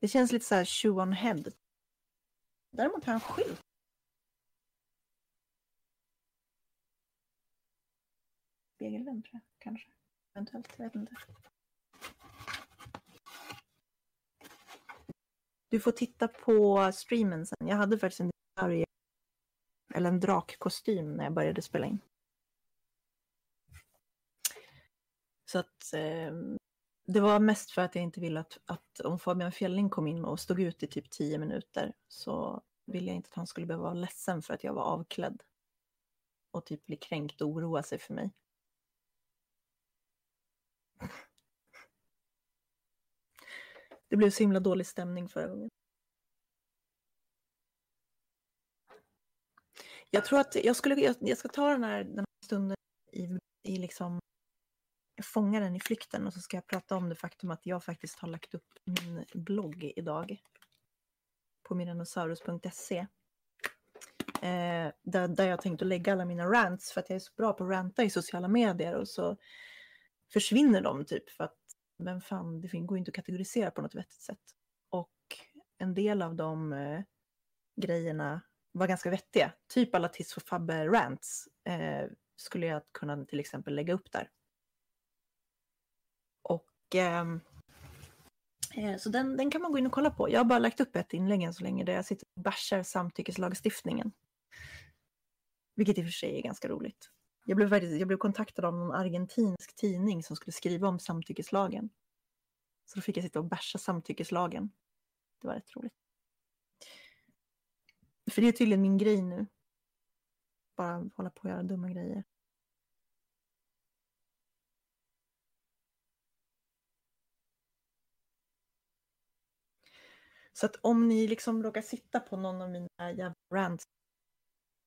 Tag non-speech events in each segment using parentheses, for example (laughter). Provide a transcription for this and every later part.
Det känns lite så här shoe on head. Däremot har han skylt. Spegelvänd tror jag, kanske. Eventuellt, jag vet inte. Du får titta på streamen sen. Jag hade faktiskt en dinosaurie, eller en drakkostym när jag började spela in. Så att eh, det var mest för att jag inte ville att, att om Fabian Fjelling kom in och stod ut i typ tio minuter så ville jag inte att han skulle behöva vara ledsen för att jag var avklädd. Och typ bli kränkt och oroa sig för mig. Det blev så himla dålig stämning förra gången. Jag tror att jag skulle, jag, jag ska ta den här, den här stunden i, i liksom fånga den i flykten och så ska jag prata om det faktum att jag faktiskt har lagt upp min blogg idag. På miranosaurus.se. Eh, där, där jag tänkte lägga alla mina rants för att jag är så bra på att ranta i sociala medier och så försvinner de typ för att vem fan, det går inte att kategorisera på något vettigt sätt. Och en del av de eh, grejerna var ganska vettiga. Typ alla Tiss och Fabbe rants eh, skulle jag kunna till exempel lägga upp där. Och eh, så den, den kan man gå in och kolla på. Jag har bara lagt upp ett inlägg än så länge där jag sitter och bashar samtyckeslagstiftningen. Vilket i och för sig är ganska roligt. Jag blev, jag blev kontaktad av någon argentinsk tidning som skulle skriva om samtyckeslagen. Så då fick jag sitta och basha samtyckeslagen. Det var rätt roligt. För det är tydligen min grej nu. Bara hålla på och göra dumma grejer. Så att om ni liksom råkar sitta på någon av mina jävla rants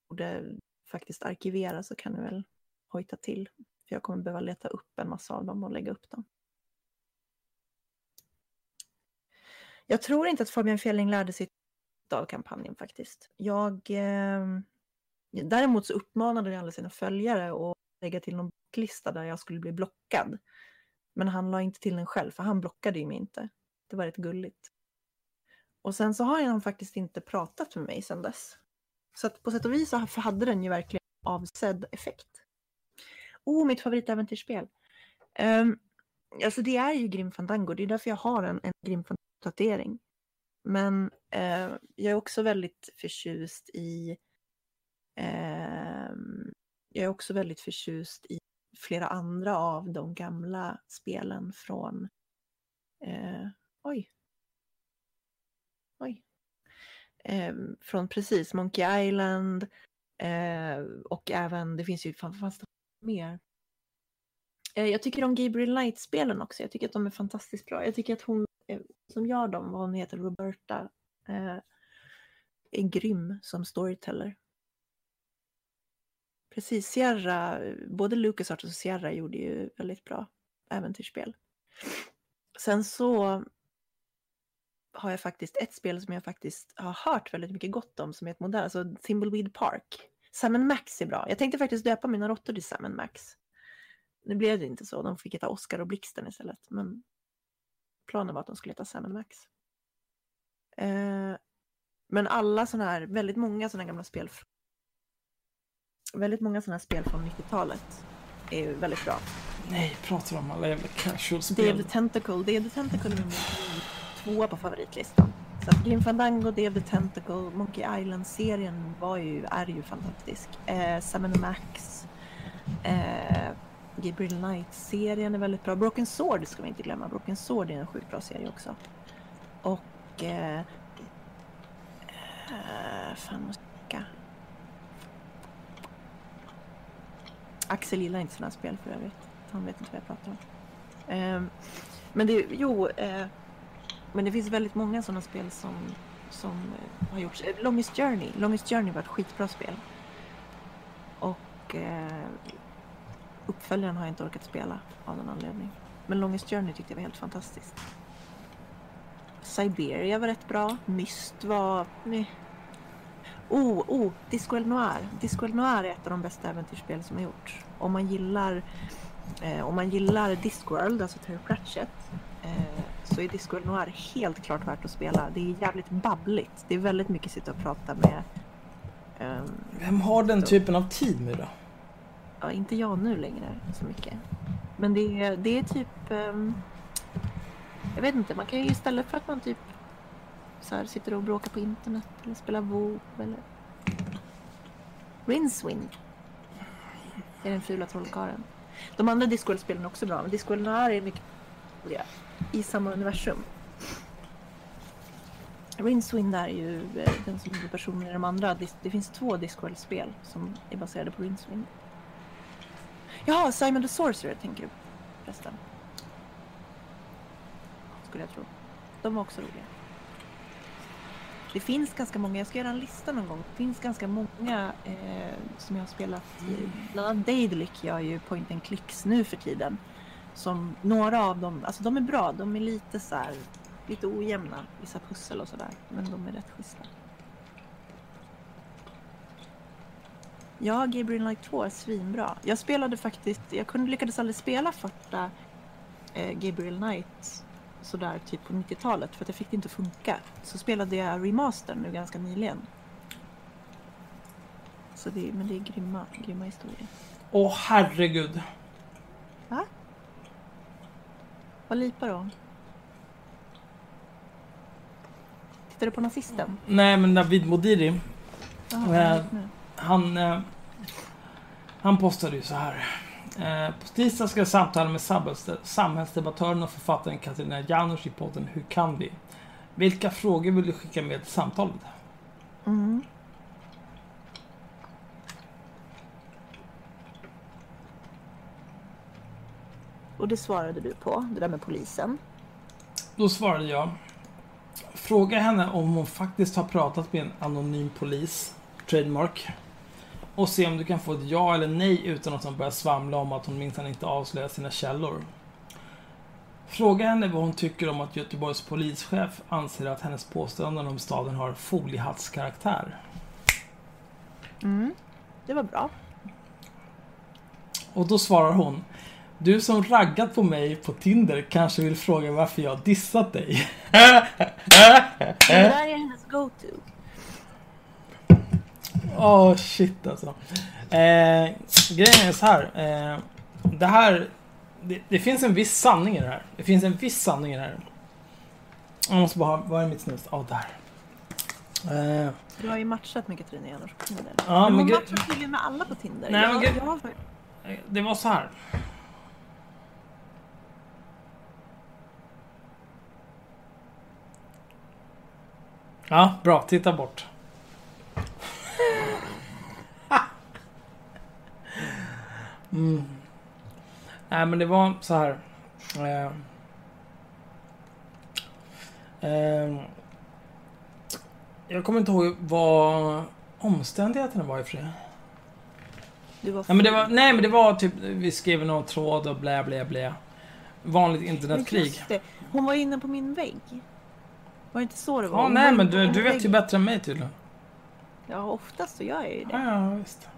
borde faktiskt arkivera så kan ni väl hojta till. För jag kommer behöva leta upp en massa av dem och lägga upp dem. Jag tror inte att Fabian Fjelling lärde sig av kampanjen faktiskt. Jag, eh, däremot så uppmanade jag alla sina följare att lägga till någon blocklista där jag skulle bli blockad. Men han la inte till den själv, för han blockade ju mig inte. Det var rätt gulligt. Och sen så har han faktiskt inte pratat med mig sedan dess. Så att på sätt och vis så hade den ju verkligen avsedd effekt. Oh, mitt favoritäventyrsspel. Um, alltså det är ju Grim Fandango, det är därför jag har en, en Grim Fandango-tatuering. Men uh, jag är också väldigt förtjust i uh, jag är också väldigt förtjust i flera andra av de gamla spelen från uh, oj. Oj. Eh, från precis Monkey Island eh, och även, det finns ju, fan, fanns det mer? Eh, jag tycker om Gabriel Knight-spelen också. Jag tycker att de är fantastiskt bra. Jag tycker att hon eh, som gör dem, vad hon heter, Roberta, eh, är grym som storyteller. Precis, Sierra, både LucasArts och Sierra gjorde ju väldigt bra äventyrsspel. Sen så har jag faktiskt ett spel som jag faktiskt har hört väldigt mycket gott om som är ett modell, alltså Thimbleweed Park. Sam Max är bra. Jag tänkte faktiskt döpa mina råttor till Sam Max. Nu blev det inte så, de fick heta Oscar och Blixten istället. Men planen var att de skulle heta Sam Max. Eh, men alla sådana här, väldigt många sådana gamla spel. Väldigt många sådana här spel från 90-talet är ju väldigt bra. Nej, pratar om alla jävla casual-spel. Dave the Tentacle, Dave the Tentacle två tvåa på favoritlistan. Så att Grim Fandango, Dave the Tentacle, Monkey Island-serien var ju, är ju fantastisk. Eh, Sam Max, eh, Gabriel Knight-serien är väldigt bra. Broken Sword ska vi inte glömma. Broken Sword är en sjukt bra serie också. Och... Eh, eh, fan, måste jag Axel gillar inte sådana spel för övrigt. Han vet inte vad jag pratar om. Eh, men det, jo, eh, men det finns väldigt många sådana spel som, som eh, har gjorts. Eh, Longest Journey. Longest Journey var ett skitbra spel. Och eh, uppföljaren har jag inte orkat spela av någon anledning. Men Longest Journey tyckte jag var helt fantastiskt. Siberia var rätt bra. Myst var... Nej. Oh, oh, Disco El Noir. Disco El Noir är ett av de bästa äventyrsspel som har gjorts. Om man gillar, eh, om man gillar Discworld, alltså Terry Pratchett, så är Disco Noir helt klart värt att spela. Det är jävligt babbligt. Det är väldigt mycket sitta och prata med... Um, Vem har den typen av tid nu då? Ja, inte jag nu längre så mycket. Men det är, det är typ... Um, jag vet inte, man kan ju istället för att man typ så här, sitter och bråkar på internet eller spelar WoW eller... Rincewind är den fula trollkarlen. De andra Discworld-spelen är också bra, men Discworld Noir är mycket roliga i samma universum. Rinswind är ju eh, den som är personen i de andra. Det finns två Discworld-spel som är baserade på Rinswind. Jaha, Simon the Sorcerer tänker du förresten. Skulle jag tro. De var också roliga. Det finns ganska många, jag ska göra en lista någon gång. Det finns ganska många eh, som jag har spelat. I, bland annat Daedalic gör ju point and clicks nu för tiden. Som några av dem, alltså de är bra. De är lite så här, lite ojämna. Vissa pussel och sådär. Men de är rätt schyssta. Ja, Gabriel Knight 2 är svinbra. Jag spelade faktiskt, jag kunde lyckades aldrig spela första eh, Gabriel Knight sådär typ på 90-talet för att jag fick det inte funka. Så spelade jag remaster nu ganska nyligen. Så det, men det är grymma, grymma historier. Åh herregud. Va? Vad lipar om? Tittar du på nazisten? Nej men David Modiri. Aha, Eh, han, eh, han postade ju så här. Eh, på tisdag ska jag samtala med samhälls- samhällsdebattören och författaren Katarina Janouch i podden Hur kan vi? Vilka frågor vill du skicka med till samtalet? Mm. Och det svarade du på, det där med polisen. Då svarade jag. Fråga henne om hon faktiskt har pratat med en anonym polis, trademark. Och se om du kan få ett ja eller nej utan att hon börjar svamla om att hon minsann inte avslöjar sina källor. Fråga henne vad hon tycker om att Göteborgs polischef anser att hennes påståenden om staden har foliehattskaraktär. Mm. Det var bra. Och då svarar hon. Du som raggat på mig på Tinder kanske vill fråga varför jag dissat dig. Det där är hennes go-to. Åh shit alltså. Eh, grejen är så här. Eh, det här. Det, det finns en viss sanning i det här. Det finns en viss sanning i det här. Jag måste bara ha, vad är mitt snus? Åh, där. Eh, Du har ju matchat med Katarina Janouch på Tinder. Ja, men men hon matchar tydligen med alla på Tinder. Nej, men jag, gre- jag har... det var så här. Ja, bra. Titta bort. Mm. Nej, men det var så här. Eh, eh, jag kommer inte ihåg vad omständigheterna var i och för sig. Var Ja, men det var, nej men det var typ, vi skrev någon tråd och blä blä blä. Vanligt internetkrig. Hon var inne på min vägg. Var det inte så det var? Ja, nej men du, du vet ju bättre än mig tydligen. Ja, oftast så gör jag ju det. Ja, ja visst.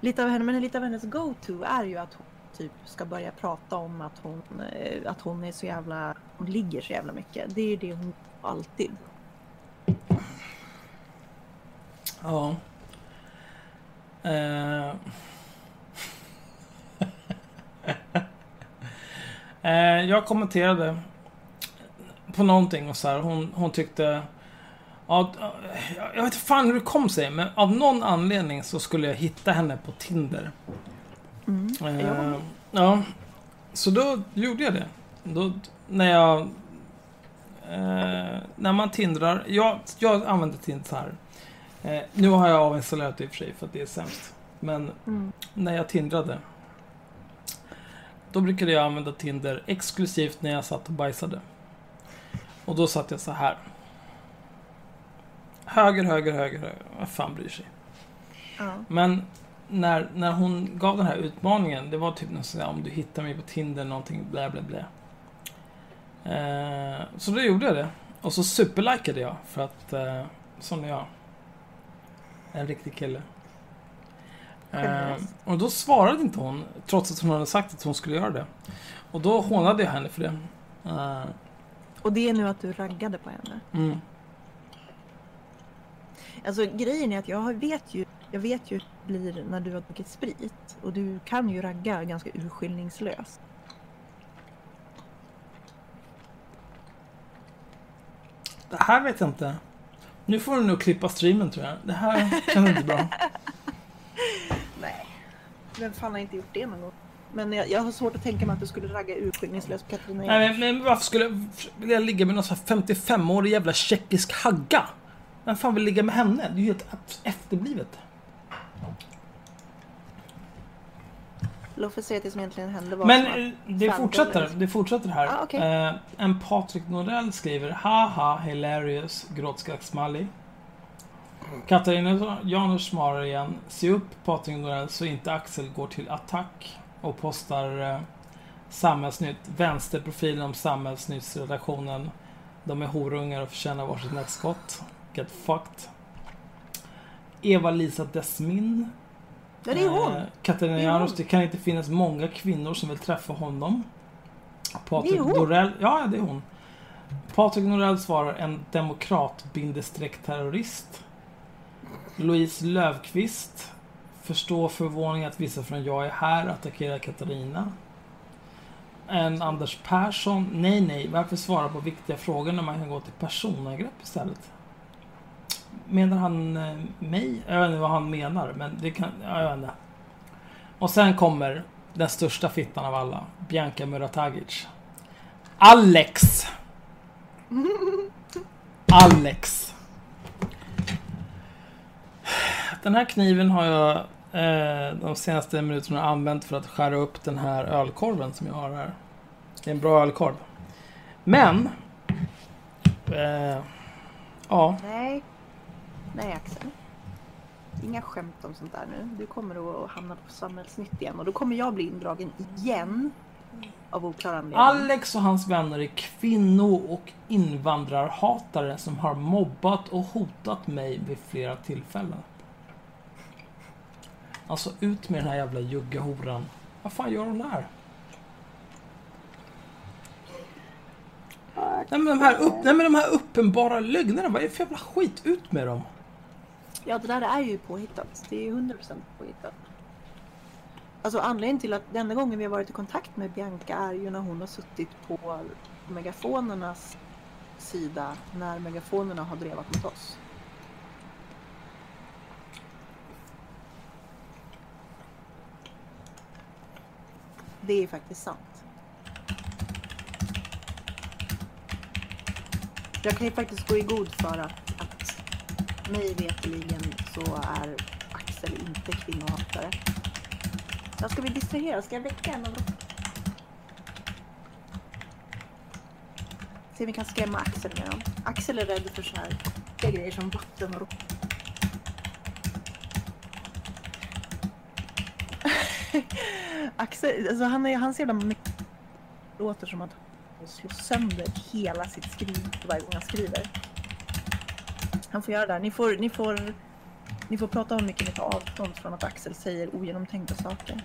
Lite av henne, men lite av hennes go-to är ju att hon typ ska börja prata om att hon, eh, att hon är så jävla, hon ligger så jävla mycket. Det är ju det hon alltid. Ja. Eh. (laughs) eh, jag kommenterade på någonting och så här, hon, hon tyckte... Ja, jag vet inte fan hur det kom sig, men av någon anledning så skulle jag hitta henne på Tinder. Mm. Eh, ja, så då gjorde jag det. Då, när jag... Eh, när man tindrar... Jag, jag använder Tinder så här. Eh, nu har jag avinstallerat det i och för sig för att det är sämst. Men Mm. när jag tindrade. Då brukade jag använda Tinder exklusivt när jag satt och bajsade. Och då satt jag så här. Höger, höger, höger, höger. Vad fan bryr sig? Ja. Men när, när hon gav den här utmaningen, det var typ något sådär om du hittar mig på Tinder, någonting blä blä blä. Eh, så då gjorde jag det. Och så superlikade jag för att eh, sån är jag. En riktig kille. Eh, och då svarade inte hon, trots att hon hade sagt att hon skulle göra det. Och då hånade jag henne för det. Uh, Och det är nu att du raggade på henne? mm. Alltså grejen är att jag vet ju, jag vet ju hur det blir när du har druckit sprit. Och du kan ju ragga ganska urskillningslöst. Det här vet jag inte. Nu får du nog klippa streamen tror jag. Det här känns inte bra. (laughs) Nej. Vem fan har inte gjort det någon gång? Men jag, jag har svårt att tänka mig att du skulle ragga urskillningslöst på Katarina Nej, men, men varför skulle jag vilja ligga med någon sån här 55-årig jävla tjeckisk hagga? Vem fan vill ligga med henne? Det är ju helt efterblivet. Oss säga att det som egentligen hände var Men eh, det fortsätter, dåligt. det fortsätter här. Ah, okej. eh, en Patrik Norell skriver Haha, hilarious, gråtskrattsmallig. Katarina Janouch svarar igen Se upp Patrik Norell så inte Axel går till attack och postar eh, Samhällsnytt, vänsterprofilen om Samhällsnyttsredaktionen. De är horungar och förtjänar varsitt nackskott. Get fucked. Eva-Lisa Desmin Ja, det är hon. Eh, Katarina Janouch, det kan inte finnas många kvinnor som vill träffa honom. Patrik. Norell, ja det är hon. Patrik Norell svarar en demokrat terrorist. Louise Löfqvist förstår förvåning att vissa från Jag är här attackerar Katarina. En Anders Persson, nej nej, varför svara på viktiga frågor när man kan gå till personangrepp istället? Menar han eh, mig? Jag vet inte vad han menar, men det kan... Ja, jag vet inte. Och sen kommer den största fittan av alla, Bianca Muratagic. Alex! (laughs) Alex. Den här kniven har jag eh, de senaste minuterna använt för att skära upp den här ölkorven som jag har här. Det är en bra ölkorv. Men... Eh, ja. Nej. Nej Axel. Inga skämt om sånt där nu. Du kommer att hamna på samhällsnytt igen och då kommer jag bli indragen igen. Av oklar anledning. Alex och hans vänner är kvinno och invandrarhatare som har mobbat och hotat mig vid flera tillfällen. Alltså ut med den här jävla juggehoran. Vad fan gör hon där? Nej men, de här upp, nej men de här uppenbara lögnerna, vad är det för jävla skit? Ut med dem! Ja, det där är ju påhittat. Det är ju 100% påhittat. Alltså anledningen till att den enda gången vi har varit i kontakt med Bianca är ju när hon har suttit på megafonernas sida när megafonerna har drevat mot oss. Det är faktiskt sant. Jag kan ju faktiskt gå i god för att, att mig veterligen så är Axel inte kvinnohatare. Jag ska vi distrahera? Ska jag väcka en av dem? Se om vi kan skrämma Axel med dem. Axel är rädd för så här grejer som vatten och (laughs) Axel, alltså han, är, hans jävla låter som att han slår sönder hela sitt skriv varje gång han skriver. Han får göra det. här. Ni får, ni får, ni får prata om mycket ni tar avstånd från att Axel säger ogenomtänkta saker.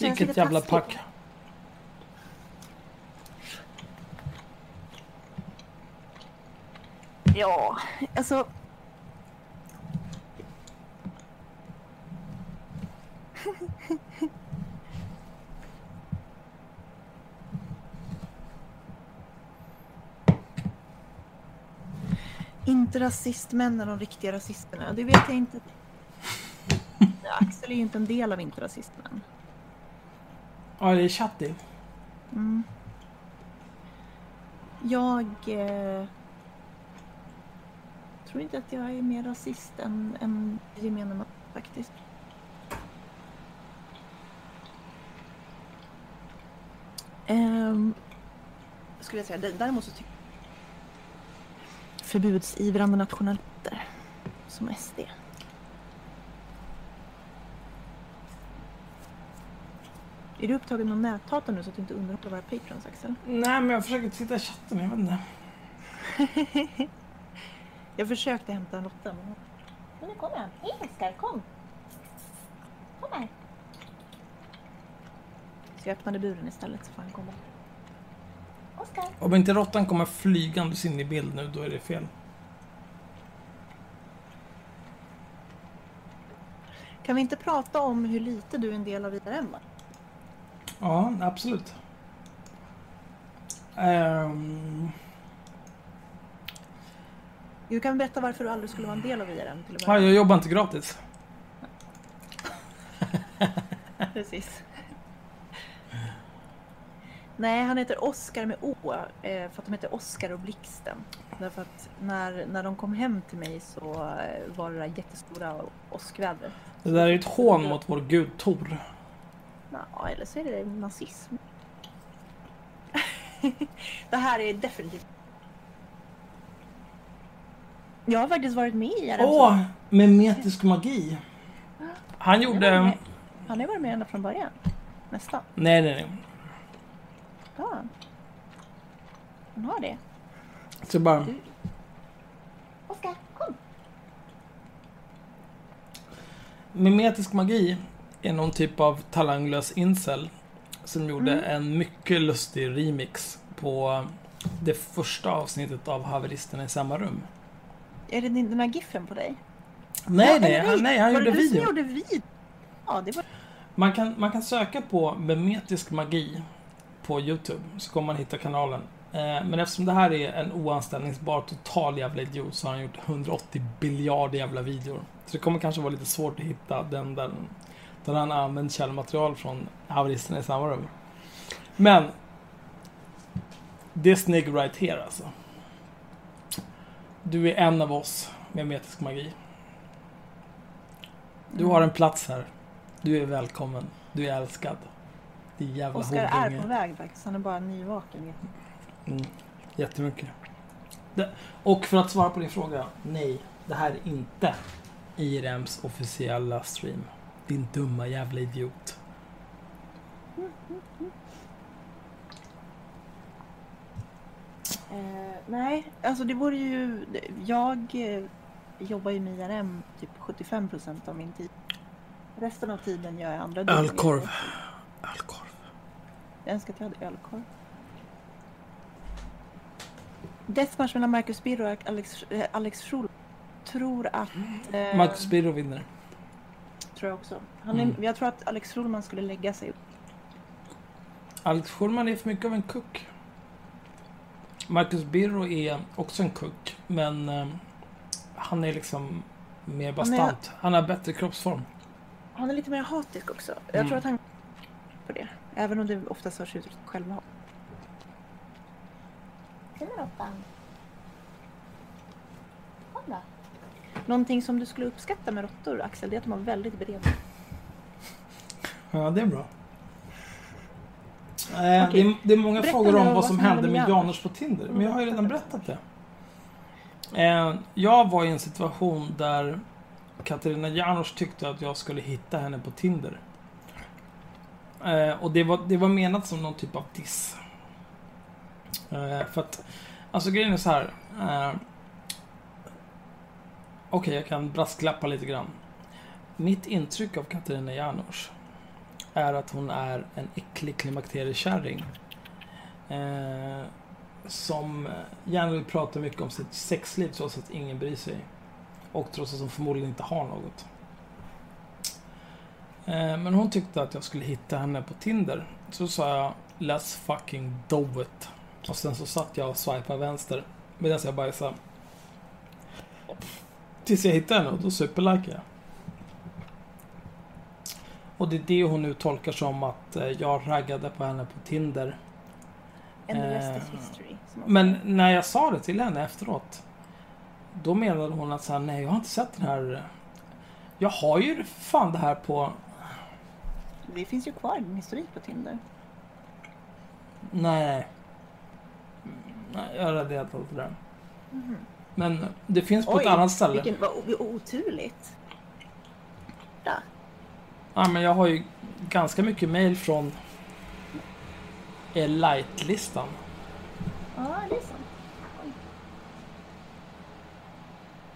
Känns vilket jävla pack. Ja, alltså. Inte rasistmännen, de riktiga rasisterna. Det vet jag inte. (laughs) Axel är ju inte en del av inte rasistmän. Ja, det är Chatti. Mm. Jag eh, tror inte att jag är mer rasist än, än gemene man faktiskt. Um, skulle jag säga. Däremot så tycker jag förbudsivrande nationalister som SD. Är du upptagen med näthatar nu så att du inte underhåller våra patrons Axel? Nej, men jag försöker titta i chatten, jag vet inte. (laughs) jag försökte hämta en Lotta. Men... nu kommer han. Hej Oskar, kom! Kom här. Så jag öppnade buren istället så får han komma. Oskar! Om inte råttan kommer flygandes in i bild nu, då är det fel. Kan vi inte prata om hur lite du är en del av IRM? Ja, absolut. Um... Du kan berätta varför du aldrig skulle vara en del av IRM. Till ja, jag jobbar inte gratis. (laughs) Precis. Nej, han heter Oskar med O. Eh, för att de heter Oskar och Blixten. Därför att när, när de kom hem till mig så eh, var det där jättestora åskvädret. Det där är ett hån mot vår gud Tor. Ja, eller så är det nazism. (laughs) det här är definitivt... Jag har faktiskt varit med i RMC. Åh, med metisk magi. Han gjorde... Han har varit med ända från början. Nästan. Nej, nej, nej. Ja. Han har det. Så bara... Oskar, kom! Mimetisk magi är någon typ av talanglös incel som gjorde mm. en mycket lustig remix på det första avsnittet av Haveristerna i samma rum. Är det den här giffen på dig? Nej, ja, nej, han, nej, han var gjorde video. Gjorde video? Ja, det var... man, kan, man kan söka på memetisk magi på Youtube så kommer man hitta kanalen. Eh, men eftersom det här är en oanställningsbar total jävla idiot så har han gjort 180 biljarder jävla videor. Så det kommer kanske vara lite svårt att hitta den där där han använt källmaterial från haveristerna i samma rum. Men det är snygg right here alltså. Du är en av oss med metisk magi. Du har en plats här. Du är välkommen. Du är älskad. Det är jävla Oskar är på väg faktiskt. Han är bara nyvaken. Mm, jättemycket. Det, och för att svara på din fråga. Nej, det här är inte IRMs officiella stream. Din dumma jävla idiot. Eh, nej, alltså det vore ju... Jag eh, jobbar ju med IRM typ 75 procent av min tid. Resten av tiden gör jag andra Ölkorv. Ölkorv. Jag önskar att jag hade ölkorv. Deathmatch mellan Marcus Birro och Alex, eh, Alex Schul tror att... Eh, Marcus Birro vinner tror jag också. Han är, mm. Jag tror att Alex Schulman skulle lägga sig. Alex Schulman är för mycket av en kuck. Marcus Birro är också en kuck, men eh, han är liksom mer bastant. Han, är, han har bättre kroppsform. Han är lite mer hatisk också. Jag mm. tror att han på det. Även om det oftast hörs ut självhat. Tjena Råttan. Kom då. Någonting som du skulle uppskatta med råttor, Axel, det är att de har väldigt bred. Ja, det är bra. Eh, det, är, det, är, många Berätta frågor om vad, vad som hände med Janus på Tinder, men jag har ju redan berättat det. Eh, jag var i en situation där Katarina Janouch tyckte att jag skulle hitta henne på Tinder. Eh, och det var, det var menat som någon typ av diss. Eh, för att, alltså grejen är så här. Okej, okay, jag kan brasklappa lite grann. Mitt intryck av Katarina Janouch är att hon är en äcklig klimakteriekärring. Eh, som gärna vill prata mycket om sitt sexliv trots att ingen bryr sig. Och trots att hon förmodligen inte har något. Eh, Men hon tyckte att jag skulle hitta henne på Tinder. Så sa jag Let's fucking do it. Och sen så satt jag och swipade vänster medan jag bajsade. Tills jag hittade henne och då superlikade jag. Och det är det hon nu tolkar som att eh, jag raggade på henne på Tinder. And the rest Eh, is history. Men när jag sa det till henne efteråt. Då menade hon att så här, nej jag har inte sett den här. Jag har ju fan det här på... Det finns ju kvar din historik på Tinder. Nej. Nej, jag har raderat allt det där. Men det finns på ett annat ställe. Vilken, vad oturligt. Ja. Ja, men jag har ju ganska mycket mail från Elite-listan. ja, det är sant. Oj.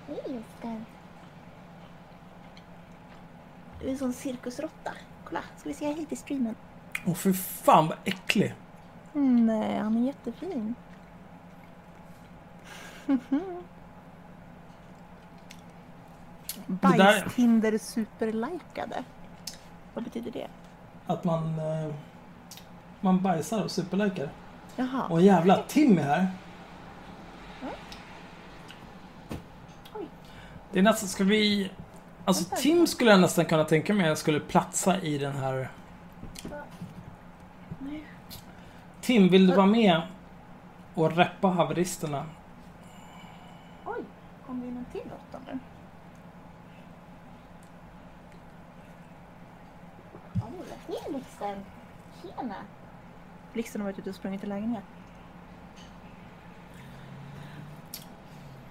Hej Oskar. Du är en sån cirkusråtta. Kolla, ska vi säga hej till streamen? Åh för fan vad äcklig. Nej, han är jättefin. (laughs) där- Bajstinder superlikade. Vad betyder det? Att man... Eh, man bajsar och superlikar. Jaha. Och jävla Tim är här. Det är nästan, ska vi... Alltså. Tim skulle jag nästan kunna tänka mig jag skulle platsa i den här... Tim, vill du vara med och reppa haveristerna? Oj, kom det in en till råtta nu? Hej Blixten! Tjena! Blixten har varit ute och sprungit i lägenhet.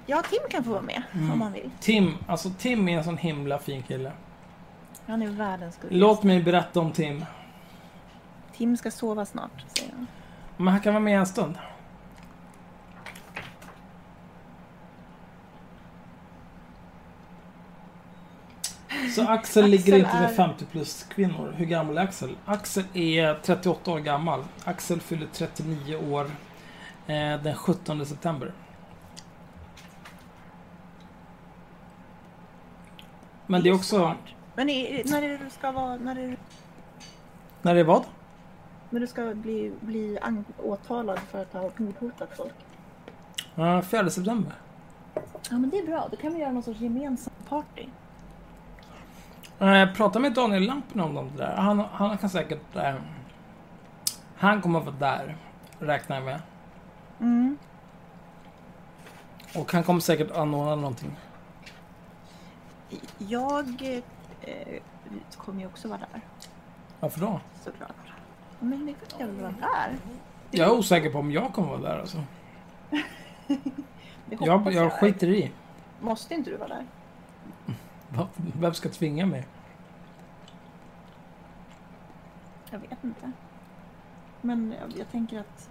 Ja, Tim kan få vara med om han vill. Tim, alltså Tim är en sån himla fin kille. Han är världens gulligaste. Låt mig berätta om Tim. Tim ska sova snart, säger han. Men han kan vara med en stund. Så Axel ligger inte med är- 50 plus kvinnor. Hur gammal är Axel? Axel är 38 år gammal. Axel fyller 39 år eh, den 17 september. Men det är också... smart. Men är, när är det du ska vara... När är det, När det är vad? när du ska bli, bli åtalad för att ha mordhotat folk? Ja, 4 september. Ja, men det är bra. Då kan vi göra någon sorts gemensam party. Eh, prata med Daniel Lampen om det där. Han, han kan säkert... Eh, han kommer att vara där, räknar jag med. Mm. Och han kommer säkert anordna någonting. Jag eh, kommer ju också vara där, Varför då? såklart. Men det är klart jag vill vara där. Jag är osäker på om jag kommer vara där alltså. (laughs) Jag, jag skiter i. Måste inte du vara där? Vem ska tvinga mig? Jag vet inte. Men jag, jag tänker att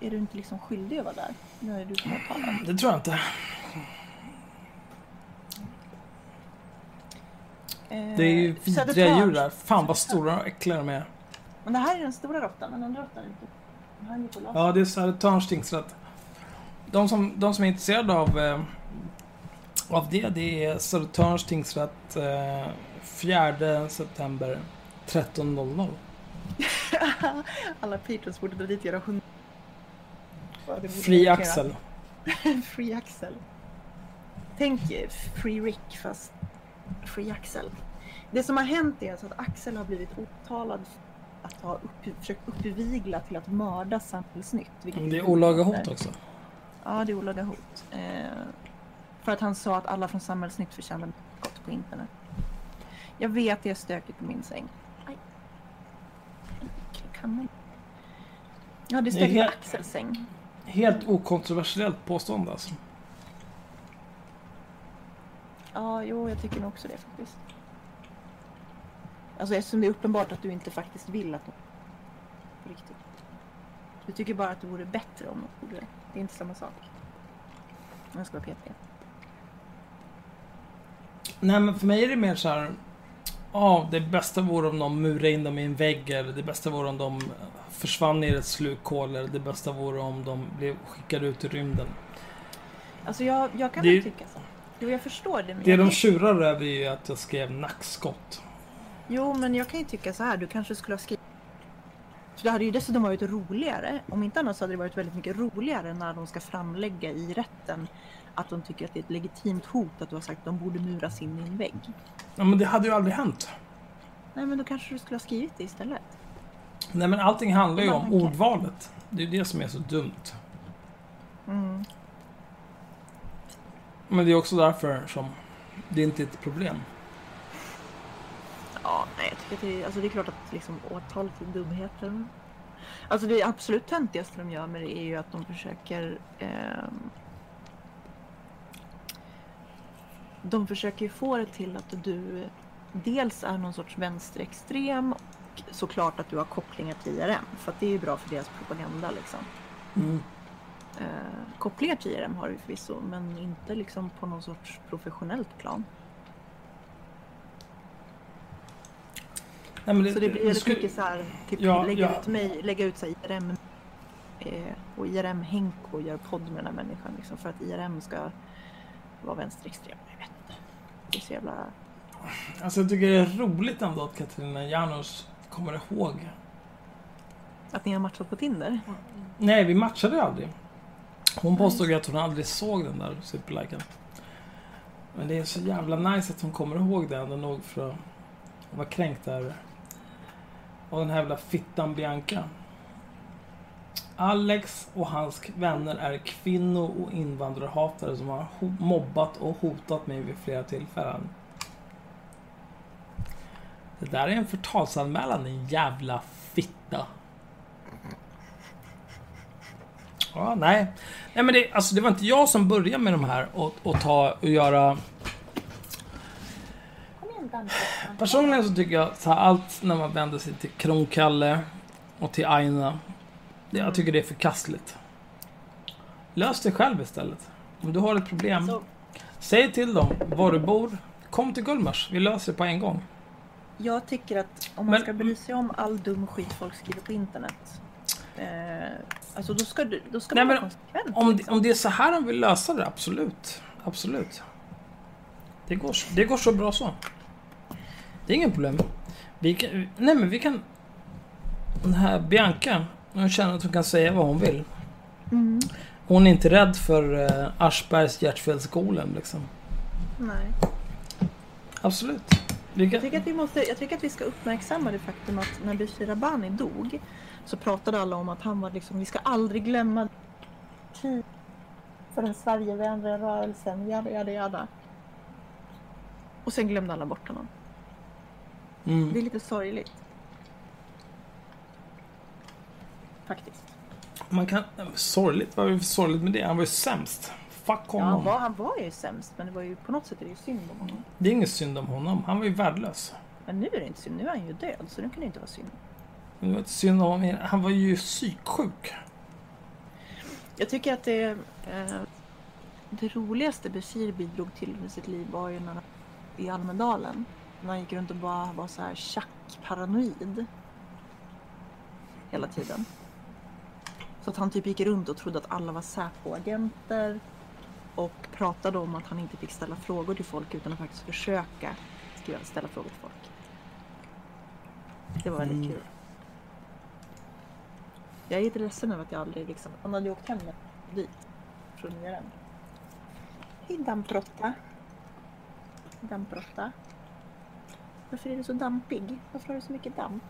är du inte liksom skyldig att vara där? Nu är du som åtalad. Det tror jag inte. Eh, Det är ju vidriga djur där. Fan vad stora och äckliga de är. Men det här är den stora råttan, den andra råttan är inte. Den här är på. Ja, det är Södertörns tingsrätt. De som, de som är intresserade av, eh, av det, det är Södertörns tingsrätt eh, 4 september 13.00. (laughs) Alla patrons borde dra dit göra hund... Fri Axel. (laughs) Free Axel. Tänk eh, Free Rick fast Free Axel. Det som har hänt är alltså att Axel har blivit åtalad att ha upp, försökt uppvigla till att mörda Samhällsnytt. Det är olaga hot också. Ja, det är olaga hot. Eh, för att han sa att alla från Samhällsnytt förtjänar gott på internet. Jag vet det är stökigt på min säng. Aj. Kan man? Ja, det är stökigt på Axels säng. Helt okontroversiellt påstående alltså. Ja, jo, jag tycker nog också det faktiskt. Alltså eftersom det är uppenbart att du inte faktiskt vill att de... På riktigt. Du tycker bara att det vore bättre om de gjorde det. Det är inte samma sak. Jag ska vara petig. Nej men för mig är det mer så här. Ja, det bästa vore om de murade in dem i en vägg eller det bästa vore om de försvann ner i ett slukhål eller det bästa vore om de blev skickade ut i rymden. Alltså jag, jag kan Det väl tycka så. Jo, jag förstår det. Men Det jag de tjurar över är ju att jag skrev nackskott. Jo, men jag kan ju tycka så här. Du kanske skulle ha skrivit... Så det hade ju dessutom varit roligare. Om inte annat så hade det varit väldigt mycket roligare när de ska framlägga i rätten att de tycker att det är ett legitimt hot att du har sagt att de borde muras in i en vägg. Ja, men det hade ju aldrig hänt. Nej, men då kanske du skulle ha skrivit det istället. Nej, men allting handlar ju om tänker. ordvalet. Det är ju det som är så dumt. Mm. Men det är också därför som det inte är ett problem. Ja, nej, jag tycker att det är, alltså det är klart att liksom åtal för dumheter. Alltså det absolut töntigaste de gör med det är ju att de försöker ehm, De försöker ju få det till att du dels är någon sorts vänsterextrem och såklart att du har kopplingar till IRM för att det är ju bra för deras propaganda liksom. Mm. Eh, kopplingar till IRM har du förvisso men inte liksom på någon sorts professionellt plan. Nej, det, Så det blir väldigt skulle- mycket så här, typ Ja, lägga ja. ut mig, lägga ut så här IRM eh, och IRM Henko gör podd med den här människan liksom, för att IRM ska vara vänsterextrem. Jag vet. Det är så jävla... Alltså jag tycker det är roligt ändå att Katarina Janouch kommer ihåg. Att ni har matchat på Tinder? Nej, vi matchade aldrig. Hon påstod ju att hon aldrig såg den där superliken. Men det är så jävla nice att hon kommer ihåg det ändå nog för att vara kränkt där. Och den här jävla fittan Bianca. Alex och hans vänner är kvinno och invandrarhatare som har mobbat och hotat mig vid flera tillfällen. Det där är en förtalsanmälan, din jävla fitta. Ja, nej. Nej men det, alltså, det var inte jag som började med de här och, och ta och göra... Personligen så tycker jag så här, allt när man vänder sig till Kronkalle och till Aina. Jag tycker det är förkastligt. Lös det själv istället. Om du har ett problem, Så, säg till dem var du bor. Kom till Gullmars, vi löser det på en gång. jag tycker att om man Men- ska bry sig om all dum skit folk skriver på internet. Eh, alltså då ska, du, då ska Nej, man vara konsekvent. Om, liksom. om det är så här de vill lösa det, absolut. Absolut. Det går, det går så bra så. Det är inget problem. Vi kan, nej men vi kan... Den här Bianca, hon känner att hon kan säga vad hon vill. Mm, Hon är inte rädd för uh, Aschbergs hjärtfelsgolem liksom. nej. Absolut. Jag tycker, att vi måste, jag tycker att vi ska uppmärksamma det faktum att när Bashir Rabbani dog så pratade alla om att han var liksom, vi ska aldrig glömma tid för den Sverigevänliga rörelsen, jada jada jada. Och sen glömde alla bort honom. Det mm. är lite sorgligt. Faktiskt. Man kan... Sorgligt? Vad är det för sorgligt med det? Han var ju sämst. Fuck Ja, han, honom. var, han var ju sämst men det var ju på något sätt är det ju synd om honom. Det är inget synd om honom. Han var ju värdelös. Men nu är det inte synd, nu är han ju död så nu kan det inte vara synd. Det var inte synd om honom. Han var ju psyksjuk. Jag tycker att det, eh, det roligaste Bashir bidrog till med sitt liv var ju när han, i Almedalen. När han gick runt och bara var så här tjack-paranoid. Hela tiden. Så att han typ gick runt och trodde att alla var Säpo-agenter. Och pratade om att han inte fick ställa frågor till folk utan att faktiskt försöka ställa frågor till folk. Det var väldigt Mm. kul. Jag är lite ledsen över att jag aldrig liksom... Han hade ju åkt hem dit. Från IRM. Hej dampråtta. Dampråtta. Varför är du så dampig? Varför har du så mycket damp?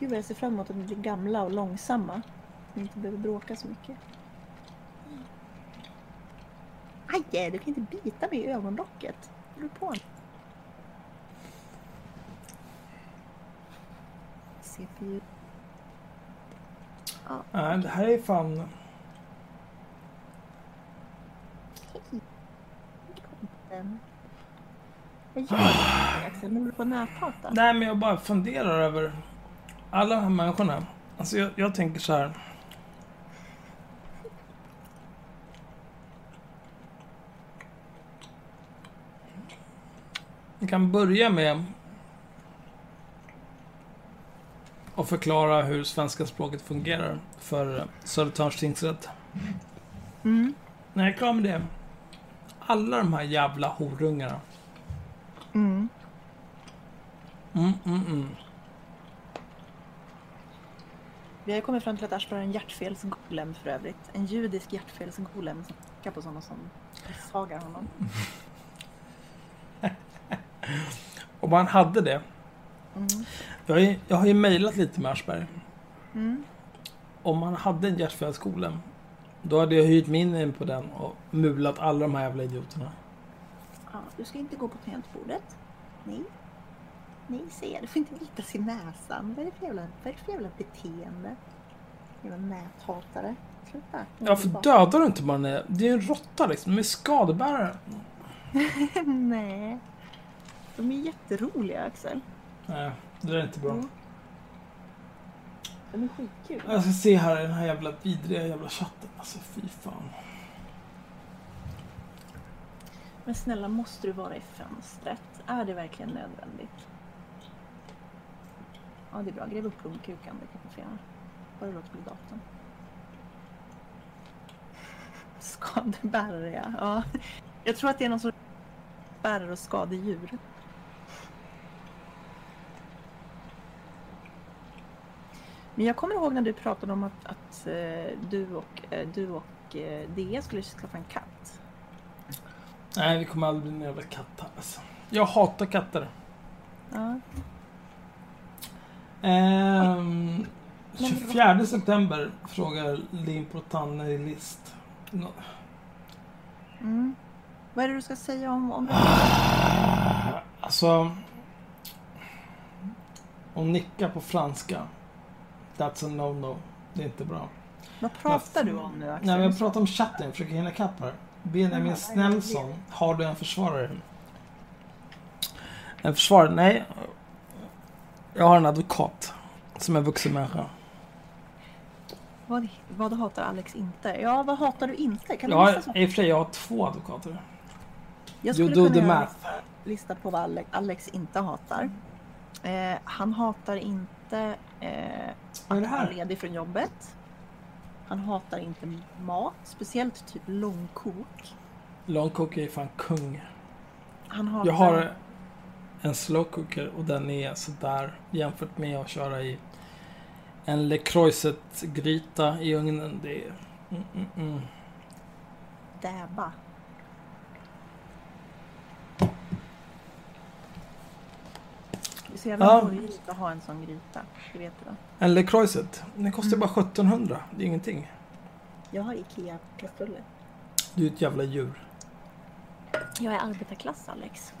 Gud vad jag ser fram emot att vi blir gamla och långsamma. Vi inte behöver bråka så mycket. Aj, du kan inte bita mig i ögonlocket. Vad du på? CPU. Nej, det här är fan... Hej. Vad gör du Axel? Håller du på att? Nej, men jag bara funderar över alla de här människorna. Alltså jag, jag tänker så här. Vi kan börja med att förklara hur svenska språket fungerar för Södertörns tingsrätt. Mm. När jag är klar med det. Alla de här jävla horungarna. Mm. Mm, mm, mm. Vi har ju kommit fram till att Aschberg är en hjärtfelsgolem för övrigt. En judisk hjärtfelsgolem som hackar på sådana som sagar honom. (laughs) Om man hade det. Mm. Jag, är, jag har ju mejlat lite med Aschberg. Mm. Om man hade en hjärtfelsgolem. Då hade jag hyrt min in på den och mulat alla de här jävla idioterna. Ja, du ska inte gå på tangentbordet. Nej. Nej, säger jag. Du får inte vitas i näsan. Vad är det för jävla, vad är det för jävla beteende? Jävla näthatare. Sluta. Ja, för dödar du inte bara den Det är en råtta liksom. De är skadebärare. (laughs) Nej. De är jätteroliga, Axel. Nej, det där är inte bra. Mm. De är skitkul. Jag ska se här i den här jävla vidriga jävla chatten. Alltså fy fan. Men snälla, måste du vara i fönstret? Är det verkligen nödvändigt? Ja, det är bra. Gräv upp blomkukan. Det kan få göra. Bara låt bli datorn. Skadebärare, ja. ja. Jag tror att det är någon sorts bärare och skadedjur. Men jag kommer ihåg när du pratade om att, att eh, du och, eh, du och eh, Dea skulle skaffa en katt. Nej, vi kommer aldrig bli en jävla katt här alltså. Jag hatar katter. Ja. Ehm, 24 september frågar Limpro Tanne i list. Nå- Mm. Vad är det du ska säga om, om (sighs) Alltså... Om nicka på franska. That's a no-no. Det är inte bra. Vad pratar du om nu Axel? Nej, men jag pratar om chatten. Jag försöker hinna kapp här. Benjamin Snellson. Har du en försvarare? En försvarare? Nej. Jag har en advokat. Som är vuxen människa. Vad, vad hatar Alex inte? Ja, vad hatar du inte? Kan du Jag lista har, I och för sig, jag har två advokater. Jag You skulle do kunna the math. lista, på vad Alex, Alex inte hatar. Eh, han hatar inte eh, att vara ledig från jobbet. Han hatar inte mat, speciellt typ långkok. Långkok är fan kung. Han hatar... Jag har en slow cooker och den är sådär jämfört med att köra i en Le Croiset gryta i ugnen. Det är... Mm, mm, mm. Däba. Så jävla Ja. borgerligt att ha en sån gryta. Det vet du va? En Le Croiset, den kostar Mm. bara 1700. Det är ingenting. Jag har IKEA-kastruller. Du är ett jävla djur. Jag är arbetarklass Alex.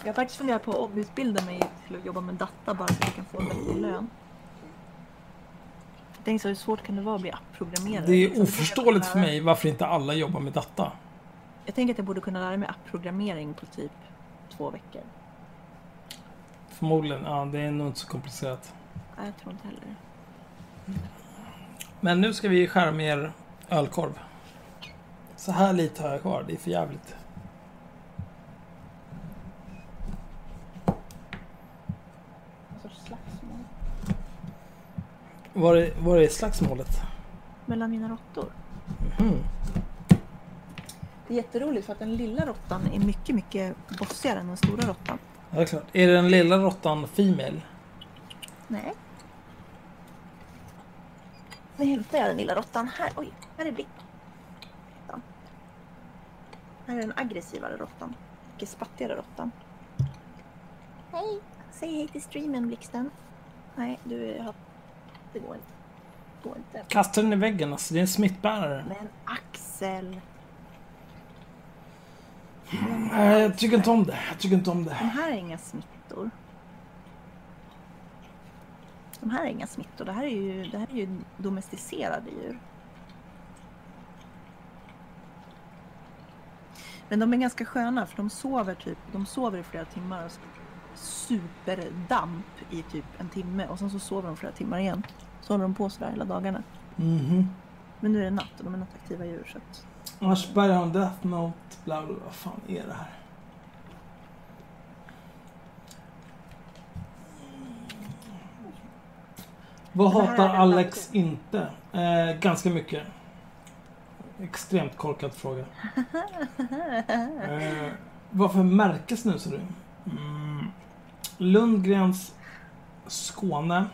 Jag har faktiskt funderat på att omutbilda mig till att jobba med data bara så att jag kan få en bättre lön. Jag tänkte så hur svårt kan det vara att bli app-programmerare? Det är liksom? oförståeligt för mig varför inte alla jobbar med data. Jag tänker att jag borde kunna lära mig app-programmering på typ två veckor. Förmodligen, ja det är nog inte så komplicerat. Nej, jag tror inte heller Men nu ska vi skära mer ölkorv. Så här lite har jag kvar, det är för jävligt. En sorts slagsmål. Var är, var är slagsmålet? Mellan mina råttor. Mhm. Det är jätteroligt för att den lilla råttan är mycket, mycket bossigare än den stora råttan. Ja, klart. Är den lilla råttan female? Nej. Nu hämtar jag den lilla råttan. Här, oj, här är Blick. Här är den aggressivare råttan. Mycket spattigare råttan. Hej! Säg hej till streamen, Blixten. Nej, du är... Det går inte. Det går inte. Kasta den i väggen alltså, det är en smittbärare. Men Axel! Nej, jag tycker inte om det. Jag tycker inte om De det. här är inga smittor. De här är inga smittor. Det här är ju, det här är ju domesticerade djur. Men de är ganska sköna för de sover typ, de sover i flera timmar. och Superdamp i typ en timme och sen så sover de flera timmar igen. Så håller de på sådär hela dagarna. Mhm. Men nu är det natt och de är nattaktiva djur så att... Aschberg har en death note, bla bla, vad fan är det här? Vad hatar Alex inte? Eh, ganska mycket. Extremt korkad fråga. (laughs) eh, vad för märke snusar du? Mm, Lundgrens Skåne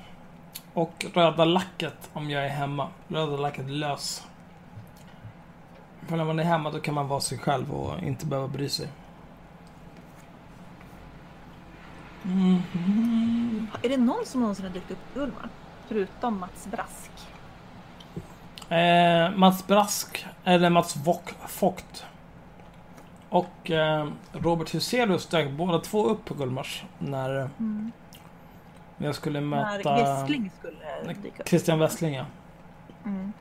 och röda lacket om jag är hemma. Röda lacket lös. För när man är hemma då kan man vara sig själv och inte behöva bry sig. Mm. Är det någon som någonsin har dykt upp i Ulma? Förutom Mats Brask. Eh, Mats Brask, eller Mats Vock, Vogt. Och eh, Robert Huselius dök båda två upp på Gullmars när Mm. jag skulle När möta Westling skulle dyka upp. Christian Westling. Ja. Mm.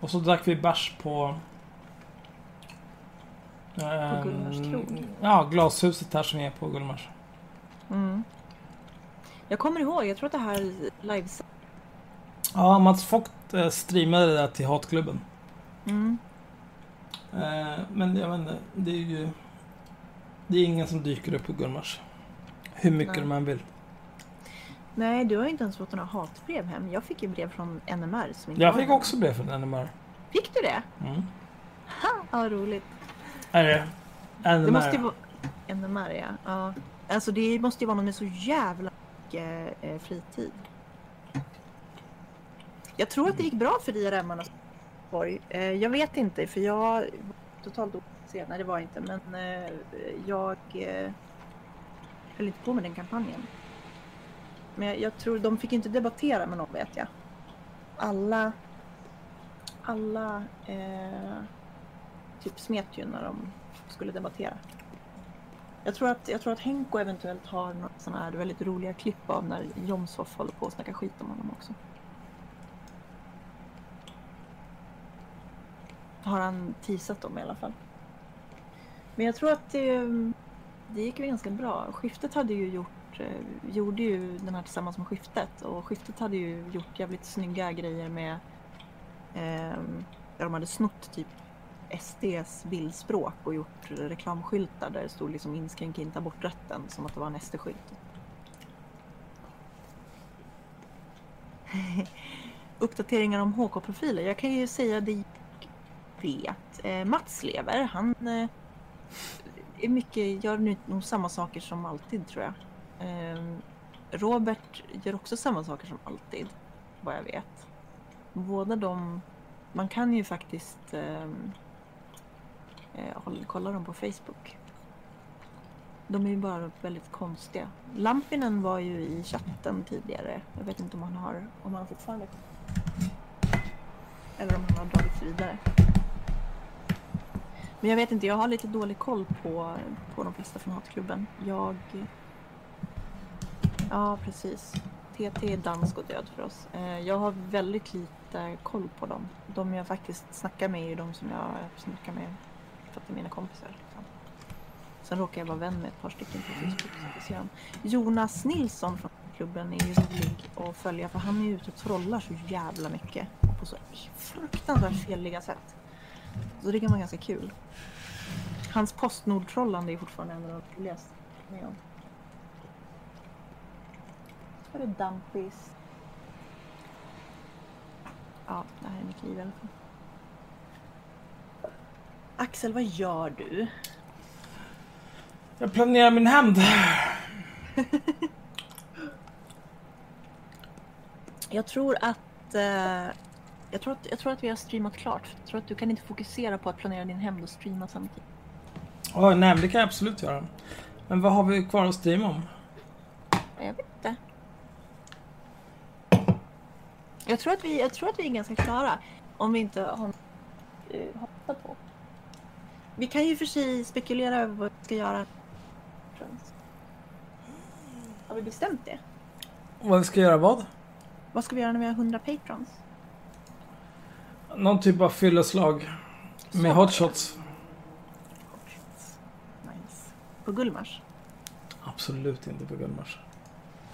Och så drack vi bärs på... ehm, Gullmars krog? Ja, glashuset här som är på Gullmars. Mm. Jag kommer ihåg, jag tror att det här lives... Ja, Mats Vogt eh, streamade det där till Hatklubben. Mm. Eh, men jag vet inte, det är ju... Det är ingen som dyker upp på Gullmars. Hur mycket Nej. än vill. Nej, du har ju inte ens fått några hatbrev hem. Jag fick ju brev från NMR som inte Jag fick också brev från NMR. Fick du det? Mm. Ha, vad roligt. Är det? NMR? Det måste ju vara... NMR ja. ja. Alltså det måste ju vara någon med så jävla mycket eh, fritid. Jag tror att det gick bra för IRM-arna Göteborg. eh, Jag vet inte för jag var totalt ointresserad. Nej det var jag inte men eh, jag eh, höll inte på med den kampanjen. Men jag, jag tror de fick inte debattera med någon vet jag. Alla alla eh, typ smet ju när de skulle debattera. Jag tror att, jag tror att Henko eventuellt har några sådana här väldigt roliga klipp av när Jomshof håller på och snackar skit om honom också. Har han teasat dem i alla fall. Men jag tror att det, det gick ju ganska bra. Skiftet hade ju gjort, eh, gjorde ju den här tillsammans med Skiftet och Skiftet hade ju gjort jävligt snygga grejer med eh, där de hade snott typ SDs bildspråk och gjort reklamskyltar där det stod liksom inskränk inte aborträtten som att det var en SD-skylt. (laughs) Uppdateringar om HK-profiler. Jag kan ju säga det vet. Eh, Mats lever. Han eh, är mycket, gör nu nog samma saker som alltid tror jag. Eh, Robert gör också samma saker som alltid, vad jag vet. Båda de, man kan ju faktiskt eh, eh kolla dem på Facebook. De är ju bara väldigt konstiga. Lampinen var ju i chatten tidigare. Jag vet inte om han har, om han fortfarande eller om han har dragits vidare. Men jag vet inte, jag har lite dålig koll på, på de flesta från Hatklubben. Jag... Ja, precis. TT är dansk och död för oss. Eh, jag har väldigt lite koll på dem. De jag faktiskt snackar med är ju de som jag snackar med för att det är mina kompisar. Liksom. Sen råkar jag vara vän med ett par stycken på Facebook. Jonas Nilsson från klubben är ju rolig att följa för han är ju ute och trollar så jävla mycket. På så fruktansvärt feliga sätt. Så det kan vara ganska kul. Hans Postnord-trollande är fortfarande en av de roligaste med om. Var det Dumpis. Ja, det här är mitt liv i alla fall. Axel, vad gör du? Jag planerar min hämnd. (laughs) Jag tror att... Eh, jag, tror att jag tror att vi har streamat klart. Jag tror att du kan inte fokusera på att planera din hämnd och streama samtidigt. Oh, nej, men det kan jag absolut göra. Men vad har vi kvar att streama om? Jag vet inte. Jag tror att vi, jag tror att vi är ganska klara. Om vi inte har uh, hoppat på. Vi kan ju för sig spekulera över vad vi ska göra. Har vi bestämt det? Vad vi ska göra vad? Vad ska vi göra när vi har 100 patrons? Någon typ av fylleslag. Med Så. hotshots. Nice. På Gullmars? Absolut inte på Gullmars.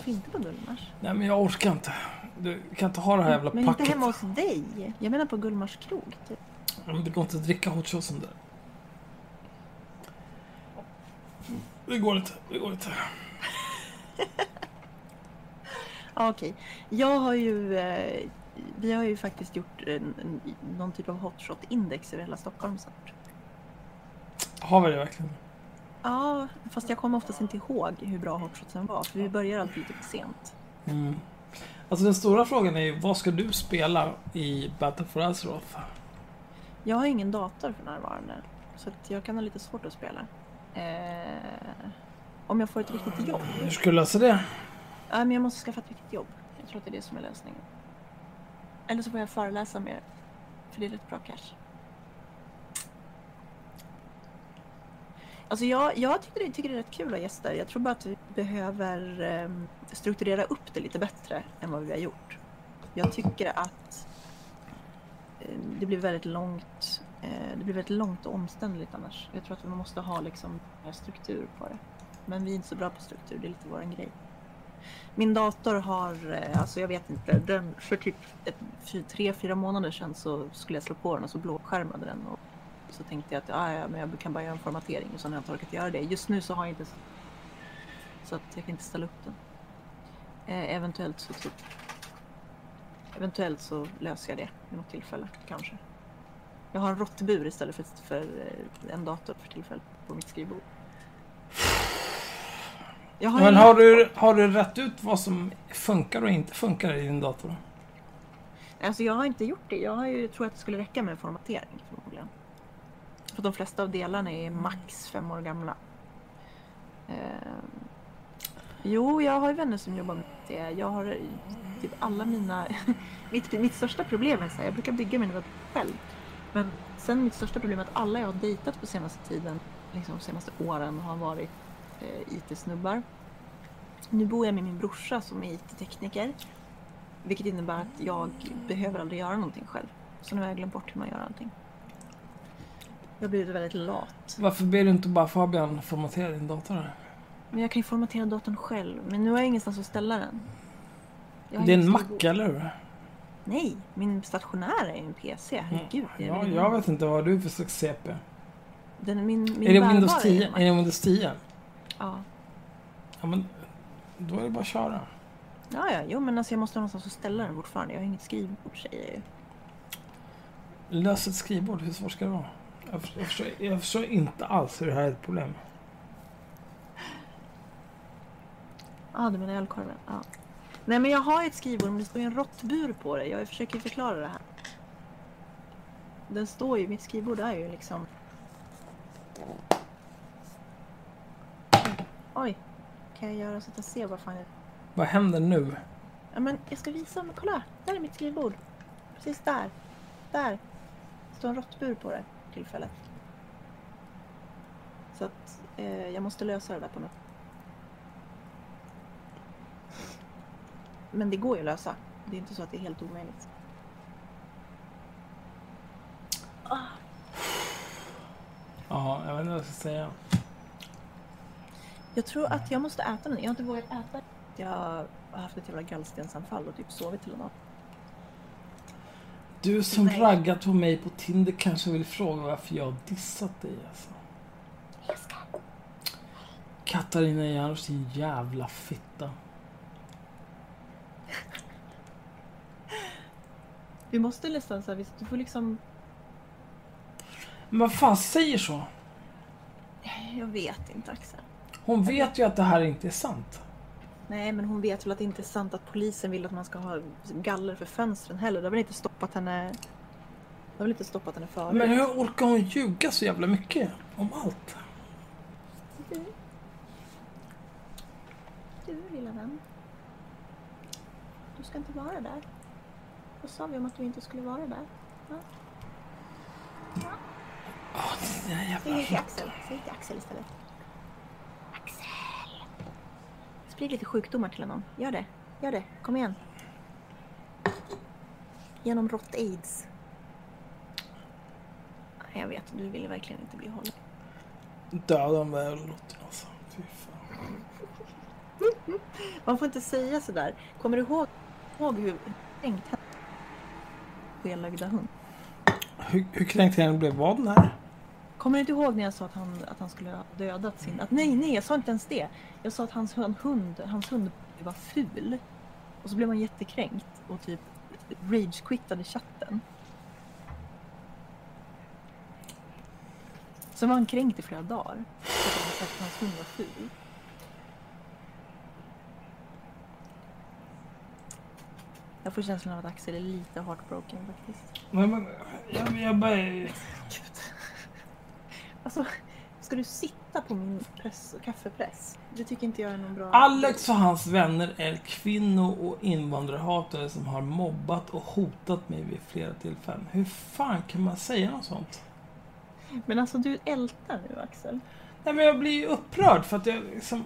Inte på Gullmars? Nej, men jag orkar inte. Du kan inte ha det här jävla Men packet. inte hemma hos dig. Jag menar på Gullmars krog. Typ. Men Det går inte att dricka hotshotsen där. Det går inte. Det går inte. (laughs) Okej. Jag har ju... Eh, vi har ju faktiskt gjort en, en, någon typ av hotshot-index över hela Stockholm snart. Har vi det verkligen? Ja, fast jag kommer oftast inte ihåg hur bra hotshotsen var, för vi börjar alltid lite för sent. Mm. Alltså den stora frågan är ju, vad ska du spela i Battle for Azeroth? Jag har ingen dator för närvarande, så att jag kan ha lite svårt att spela. Eh, om jag får ett riktigt jobb. Hur ska du lösa det? Ja, men jag måste skaffa ett riktigt jobb. Jag tror att det är det som är lösningen. Eller så får jag föreläsa mer, för det är rätt bra cash. Alltså jag, jag tycker, det, tycker det är rätt kul att ha gäster. Jag tror bara att vi behöver um, strukturera upp det lite bättre än vad vi har gjort. Jag tycker att um, det blir väldigt långt. uh, det blir väldigt långt och omständligt annars. Jag tror att vi måste ha liksom struktur på det. Men vi är inte så bra på struktur, det är lite våran grej. Min dator har, eh, alltså jag vet inte, den, för typ ett, för tre, fyra månader sedan så skulle jag slå på den och så blåskärmade den. Och så tänkte jag att ah, ja, men jag kan bara göra en formatering och så har jag inte orkat göra det. Just nu så har jag inte så att jag kan inte ställa upp den. Eh, eventuellt så typ Eventuellt så löser jag det vid något tillfälle kanske. Jag har en råttbur istället för, för eh, en dator för tillfället på mitt skrivbord. Har Men har du, har du rätt ut vad som funkar och inte funkar i din dator? Alltså jag har inte gjort det. Jag har ju, tror att det skulle räcka med formatering förmodligen. För de flesta av delarna är max fem år gamla. Ehm, jo, jag har ju vänner som jobbar med det. Jag har typ alla mina... (laughs) mitt, mitt största problem är så här, jag brukar bygga mina dator själv. Men sen mitt största problem är att alla jag har dejtat på senaste tiden, liksom senaste åren, har varit eh, IT-snubbar. Nu bor jag med min brorsa som är IT-tekniker. Vilket innebär att jag behöver aldrig göra någonting själv. Så nu har jag glömt bort hur man gör allting. Jag har blivit väldigt lat. Varför ber du inte bara Fabian formatera din dator? Men jag kan ju formatera datorn själv. Men nu har jag ingenstans att ställa den. Det är en Mac, skrivbord. eller hur? Nej, min stationär är en PC. Herregud. är Ja, jag vet inte vad du är för slags CP. Den, min, min Är det Windows en 10? Mac. Är det Windows 10? Ja. Ja, men då är det bara att köra. ja, ja. Jo, men alltså jag måste ha någonstans att ställa den fortfarande. Jag har inget skrivbord säger jag ju. Lös ett skrivbord, hur svårt ska det vara? Jag förstår, jag, förstår, jag förstår inte alls hur det här är ett problem. Ja, du menar ölkorven? Ja. Nej, men jag har ett skrivbord men det står ju en råttbur på det. Jag försöker förklara det här. Den står ju, mitt skrivbord är ju liksom... Oj, kan jag göra så att jag ser vad fan jag... Vad händer nu? Ja, men jag ska visa, men kolla! Där är mitt skrivbord. Precis där. Där. Det står en råttbur på det tillfället. Så att eh, jag måste lösa det där på något Men det går ju att lösa. Det är inte så att det är helt omöjligt. Ja, jag vet inte vad jag ska säga. Jag tror att jag måste äta den. Jag har inte vågat äta. Jag har haft ett jävla gallstensanfall och typ sovit till något. Du som Nej. raggat på mig på Tinder kanske vill fråga varför jag har dissat dig alltså. Katarina Janouch, din jävla fitta. Vi måste nästan så här, du får liksom... Men vad fan säger så? Jag vet inte Axel. Hon vet ju att det här inte är sant. Nej, men hon vet väl att det inte är sant att polisen vill att man ska ha galler för fönstren heller. Det har väl inte stoppat henne... Det har väl inte stoppat henne förut. Men hur orkar hon ljuga så jävla mycket om allt? Du, du lilla vän. Du ska inte vara där. Vad sa vi om att du inte skulle vara där? Ja. Den här Säg jävla det till Axel. Säg till Axel istället. Axel! Sprid lite sjukdomar till honom. Gör det. Gör det. Kom igen. Genom rått-aids. Jag vet, du vill verkligen inte bli hållen. Döda de där råttorna alltså. Fy fan. (laughs) Man får inte säga sådär. Kommer du ihåg, ihåg hur kränkt skelögda hund? Hur, hur kränkt henne blev vad den här? Kommer du inte ihåg när jag sa att han, att han skulle ha dödat sin... Att, nej, nej, jag sa inte ens det. Jag sa att hans hund, hans hund var ful. Och så blev man jättekränkt och typ rage-quittade chatten. Så var han kränkt i flera dagar. För att hade sagt att hans hund var ful. Jag får känslan av att Axel är lite heartbroken faktiskt. Men, men, jag, jag bara... (laughs) Gud. Alltså, ska du sitta på min press och kaffepress? Det tycker inte jag är någon bra... Alex och hans vänner är kvinno och invandrarhatare som har mobbat och hotat mig vid flera tillfällen. Hur fan kan man säga något sånt? Men alltså du ältar nu Axel. Nej men jag blir ju upprörd för att jag liksom...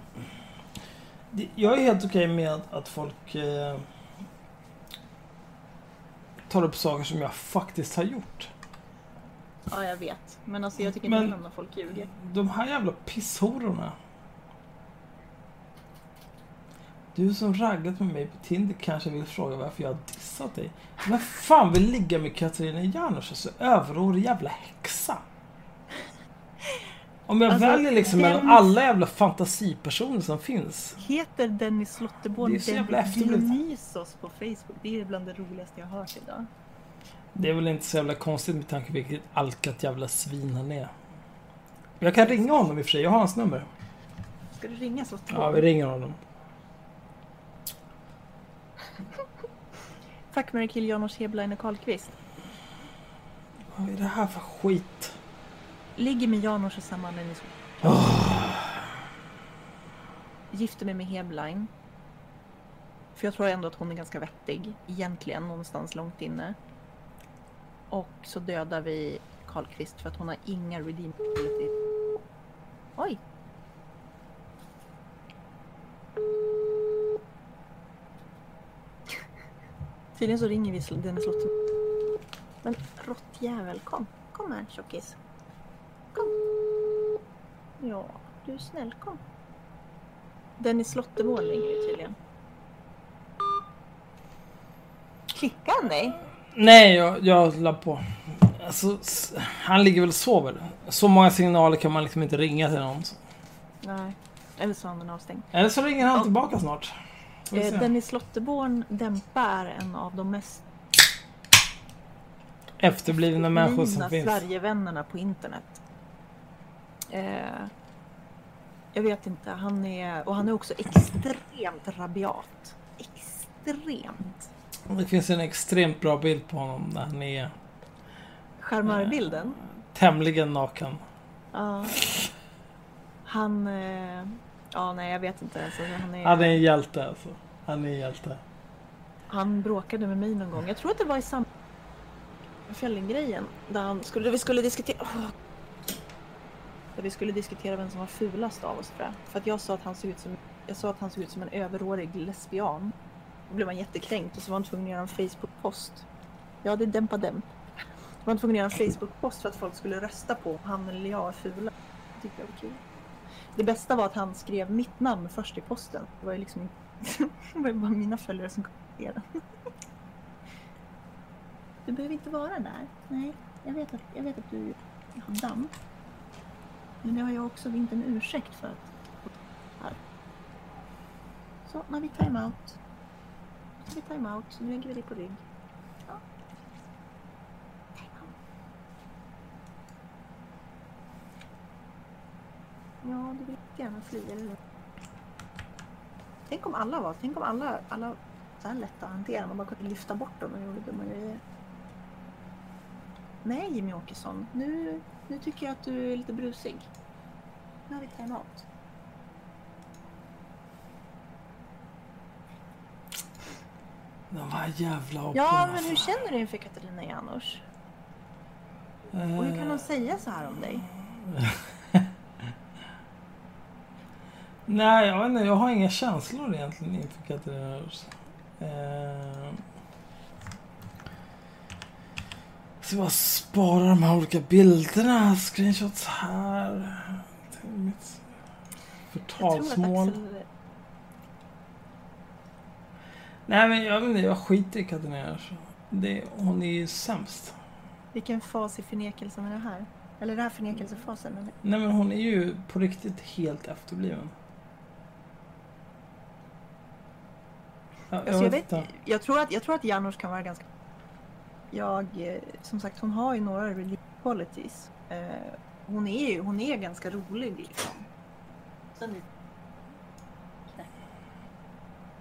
Jag är helt okej med att, att folk eh, tar upp saker som jag faktiskt har gjort. Ja, jag vet. Men alltså jag tycker Men- inte om när folk ljuger. De här jävla pisshororna. Du som raggat med mig på Tinder kanske vill fråga varför jag har dissat dig. Vem fan vill ligga med Katarina Janouch, alltså överårig jävla häxa? Om jag Alltså, väljer liksom mellan Dennis- alla jävla fantasipersoner som finns. Heter Dennis Lotterborn Det är så jävla efterblivet. Dionysos på Facebook? Det är bland det roligaste jag har hört idag. Det är väl inte så jävla konstigt med tanke på vilket alkat jävla svin han är. Jag kan ringa honom i och för sig, jag har hans nummer. Ska du ringa Lotterborn? Ja, vi ringer honom. (laughs) Fuck, Mary Kill, Janos Heblein och Karlqvist. Vad är det här för skit? Ligger med Janos och samma Dennis Gifter mig med Heblein. För jag tror ändå att hon är ganska vettig. Egentligen någonstans långt inne. Och så dödar vi Karlqvist för att hon har inga redeem... Oj! Tydligen så ringer vi Dennis Lotte. Men råttjävel, kom. Kom här tjockis. Kom. Ja, du är snäll, kom. Dennis Lottemål ringer ju tydligen. Klickar han dig? Nej, jag, jag la på. Alltså, han ligger väl och sover. Så många signaler kan man liksom inte ringa till någon. Nej. Eller så har han den avstängd. Eller så ringer han tillbaka snart. Eh. Dennis Lotteborn Dämpa är en av de mest Efterblivna människor som finns. Sverigevännerna på internet. Eh, jag vet inte, han är... Och han är också extremt rabiat. Extremt. Det finns en extremt bra bild på honom när han är Charmörbilden. tämligen naken. Ja. Han... Eh, ja, nej jag vet inte. Alltså, han, är, Han är en hjälte alltså. Han är en hjälte. han bråkade med mig någon gång. Jag tror att det var i samband med Fälling-grejen. Där han skulle, vi skulle diskutera... åh. Där vi skulle diskutera vem som var fulast av oss tror jag. För att jag sa att han såg ut som, jag sa att han såg ut som en överårig lesbian. Då blev han jättekränkt och så var han tvungen att göra en Facebook-post. Ja, det är dem. Man var tvungen att göra en Facebook-post för att folk skulle rösta på om han eller jag är fula. Det tyckte jag var kul. Det bästa var att han skrev mitt namn först i posten. Det var ju liksom (laughs) det var ju bara mina följare som kommenterade. Du behöver inte vara där. Nej, jag vet att, jag vet att du har damm. Men det har jag också inte en ursäkt för att... Här. Så, nu har vi time-out. Det vi time-out, så nu lägger vi dig på rygg. Ja. Time-out. Ja, du vill gärna fly, eller hur? Tänk om alla var, tänk om alla, alla så här lätta att hantera. Man bara kunde lyfta bort dem och gjorde dumma grejer. Nej Jimmy Åkesson, nu, nu tycker jag att du är lite brusig. Nu har vi time-out. De här jävla aporna. Ja, men hur känner du inför Katarina Janouch? Och hur kan Eh, hon säga så här om dig? (laughs) Nej, jag vet inte. Jag har inga känslor egentligen inför Katarina Rose. Eh, så bara spara de här olika bilderna. Screenshots här. Mitt Jag förtalsmål. Axel... Nej, men jag vet inte. Jag skiter i Katarina. Det, hon är ju sämst. Vilken fas i förnekelsen är det här? Eller är det här förnekelsefasen? Eller? Nej, men hon är ju på riktigt helt efterbliven. Ja, Alltså jag, vet, jag, tror att, jag tror att Janouch kan vara ganska jag, eh, som sagt hon har ju några relief qualities. Eh, hon är ju, hon är ganska rolig liksom. Sen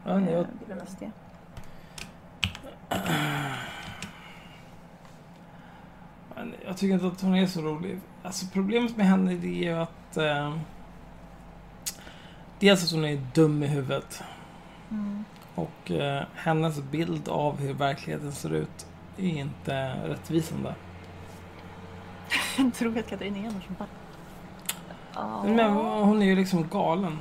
Ja, nej, jag, eh, det är men jag tycker inte att hon är så rolig. Alltså problemet med henne det är ju att... Eh, dels att hon är dum i huvudet. Mm. Och eh, hennes bild av hur verkligheten ser ut är inte rättvisande. (laughs) Jag tror att Katarina Enersson bara... Ja. Men hon är ju liksom galen.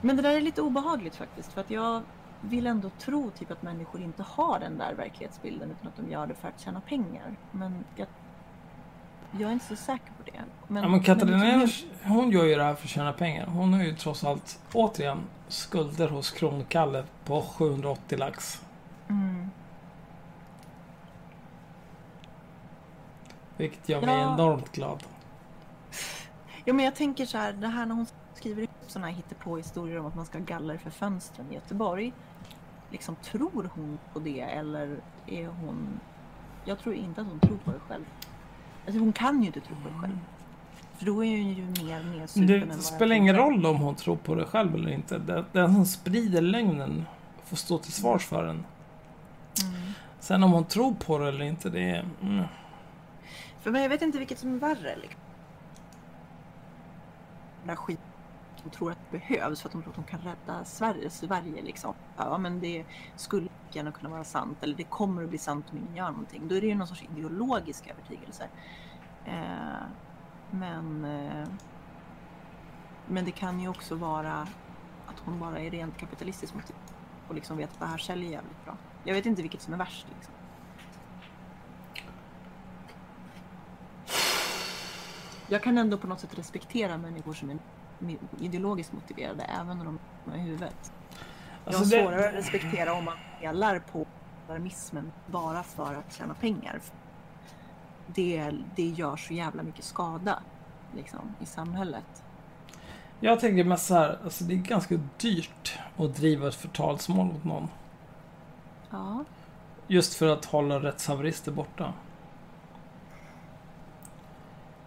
Men det där är lite obehagligt faktiskt för att jag vill ändå tro typ att människor inte har den där verklighetsbilden utan att de gör det för att tjäna pengar. Men jag, jag är inte så säker på det. Men, Ja, men Katarina men- Ernst, hon gör ju det här för att tjäna pengar. Hon har ju trots allt, återigen, skulder hos Kronkalle på 780 lax. Mm. Vilket gör mig Ja. enormt glad. Ja men jag tänker så här, det här när hon skriver upp sådana här hittepå-historier om att man ska ha galler för fönstren i Göteborg. Liksom tror hon på det eller är hon... Jag tror inte att hon tror på det själv. Alltså hon kan ju inte tro på det själv. För då är hon ju mer nedsupen Det spelar ingen roll om hon tror på det själv eller inte. Den- som sprider lögnen får stå till svars för den. Mm. Sen om hon tror på det eller inte, det är... Mm. För men jag vet inte vilket som är värre. Liksom. Den där skit de tror att det behövs för att de tror att de kan rädda Sverige. Sverige liksom. Ja men det skulle gärna kunna vara sant eller det kommer att bli sant om ingen gör någonting. Då är det ju någon sorts ideologisk övertygelse. Eh, men, eh, men det kan ju också vara att hon bara är rent kapitalistisk motiv typ, och liksom vet att det här säljer jävligt bra. Jag vet inte vilket som är värst. Liksom. Jag kan ändå på något sätt respektera människor som är ideologiskt motiverade även när de är i huvudet. Jag har Alltså det- svårare att respektera om man delar på alarmismen bara för att tjäna pengar. Det, det gör så jävla mycket skada liksom, i samhället. Jag tänker mest så här, alltså det är ganska dyrt att driva ett förtalsmål mot någon. Ja, Just för att hålla rättshaverister borta.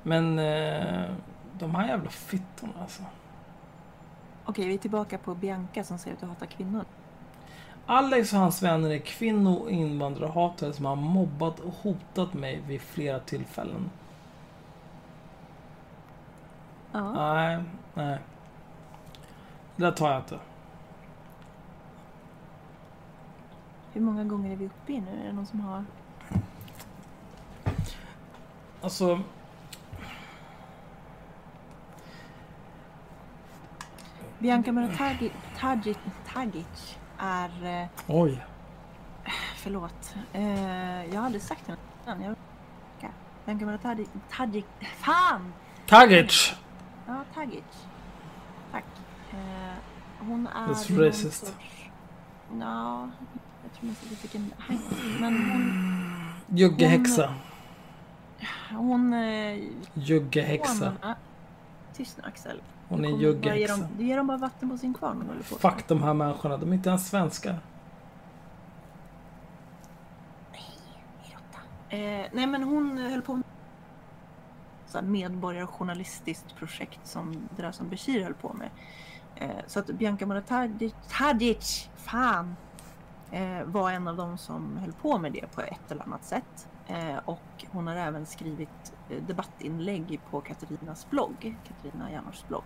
Men eh, de här jävla fittorna alltså. okej vi är tillbaka på Bianca som säger att du hatar kvinnor. Alex och hans vänner är kvinno och invandrarhatare som har mobbat och hotat mig vid flera tillfällen. Ja. Nej, nej. Det där tar jag inte. Hur många gånger är vi uppe i nu? Är det någon som har... Alltså, Bianca Muratagic Tagic, Tagic är... eh, oj. Förlåt. Eh, jag har aldrig sagt henne innan. Jag... Bianca Muratagic... Tagic... Fan! Tagic! Ja, Tagic. Tack. Eh, hon är... That's racist. sorts- Ja, jag tror inte vi fick en hang. Men hon... Juggehäxa. Hon... Eh, Juggehäxa. Tyst nu Axel. Hon är Kommer bara ge dem- Du ger dem bara vatten på sin kvarn. på. Fuck de här människorna, de är inte ens svenskar. Eh, nej men hon höll på med så här medborgarjournalistiskt projekt som det där som Bashir höll på med. Eh, så att Bianca Muratagic, Tadic, fan, eh, var en av dem som höll på med det på ett eller annat sätt. Eh, och hon har även skrivit debattinlägg på Katarinas blogg, Katarina Janors blogg.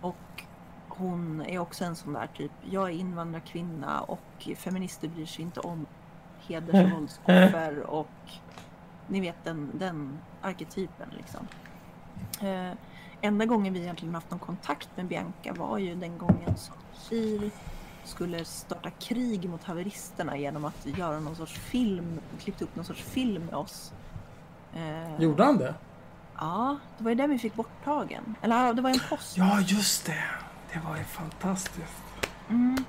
Och hon är också en sån där typ, jag är invandrarkvinna och feminister bryr sig inte om heders och (laughs) våldsoffer och ni vet den, den arketypen liksom. Eh, enda gången vi egentligen haft någon kontakt med Bianca var ju den gången som Kir skulle starta krig mot haveristerna genom att göra någon sorts film, klippt upp någon sorts film med oss. Eh, Gjorde han det? Ja, det var ju den vi fick borttagen. Eller det var en post. Ja, just det. Det var ju fantastiskt. Mm.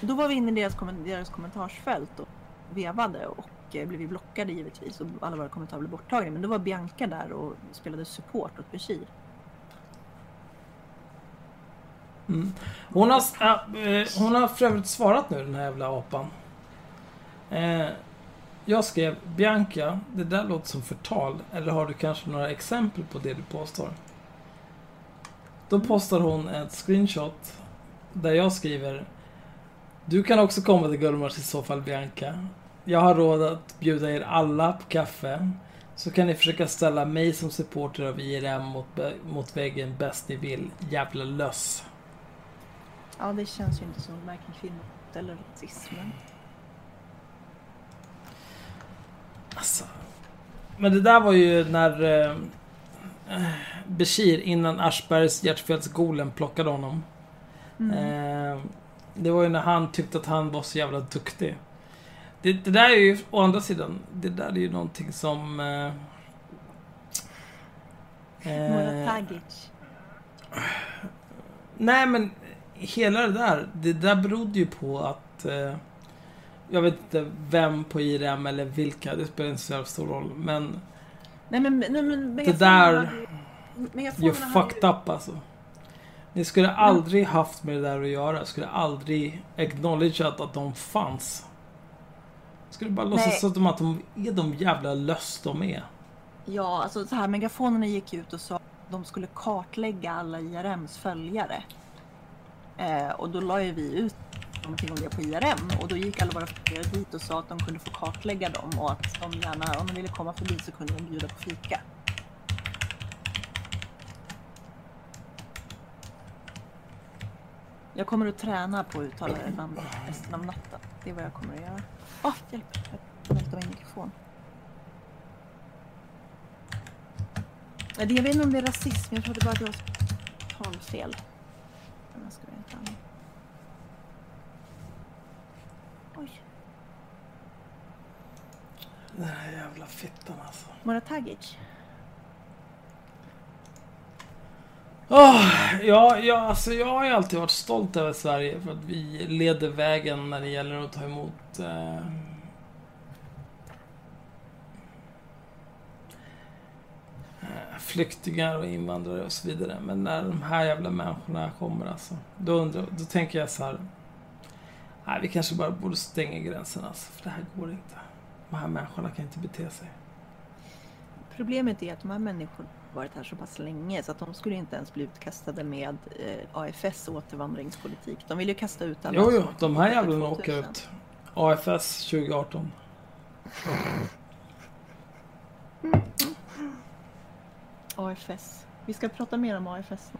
Då var vi inne i deras, kommen- deras kommentarsfält och vevade och eh, blev blockade givetvis och alla våra kommentarer blev borttagna. Men då var Bianca där och spelade support åt Bashir. Mm. Hon, har, äh, hon har för övrigt svarat nu, den här jävla apan. Eh, jag skrev Bianca, det där låter som förtal. Eller har du kanske några exempel på det du påstår? Då postar hon ett screenshot där jag skriver Du kan också komma till Gullmars i så fall Bianca. Jag har råd att bjuda er alla på kaffe. Så kan ni försöka ställa mig som supporter av IRM mot, mot väggen bäst ni vill. Jävla löss. Ja, det känns ju inte som varken kvinnor eller rasismen. Alltså. Men det där var ju när eh, Bashir innan Aschbergs hjärtfels golem plockade honom. Mm. Eh, det var ju när han tyckte att han var så jävla duktig. Det, det där är ju, å andra sidan, det där är ju någonting som... Eh, Tagic. Nej men, hela det där, det där berodde ju på att... Eh, jag vet inte vem på IRM eller vilka, det spelar inte så stor roll. Men Nej men, nej, men det där... Megafonerna You hade fucked up alltså. Ni skulle aldrig haft med det där att göra. Skulle aldrig acknowledgeat att de fanns. Skulle bara låtsas Nej. som att de är de jävla löss de är. Ja, alltså så här, megafonerna gick ut och sa att de skulle kartlägga alla IRMs följare. Eh, och då la ju vi ut någonting om det på IRM och då gick alla våra följare dit och sa att de kunde få kartlägga dem och att de gärna, om de ville komma förbi så kunde de bjuda på fika. Jag kommer att träna på att uttala det namnet resten av natten. Det är vad jag kommer att göra. Åh, hjälp! Jag väntar min mikrofon. Jag vet inte om det är rasism, jag trodde bara att det var talfel. Om jag ska vara helt ärlig. Oj, den här jävla fittan alltså. Mora Tagic. Åh, ja, ja, alltså jag har ju alltid varit stolt över Sverige för att vi leder vägen när det gäller att ta emot eh, eh, flyktingar och invandrare och så vidare. Men när de här jävla människorna kommer alltså, då, undrar, då tänker jag så här. Nej, vi kanske bara borde stänga gränserna alltså, för det här går inte. De här människorna kan inte bete sig. Problemet är att de här människorna varit här så pass länge så att de skulle inte ens bli utkastade med eh, AFS återvandringspolitik. De vill ju kasta ut alla Jo, jo, de här jävlarna åker 2000. ut. AFS 2018. AFS. Vi ska prata mer om AFS.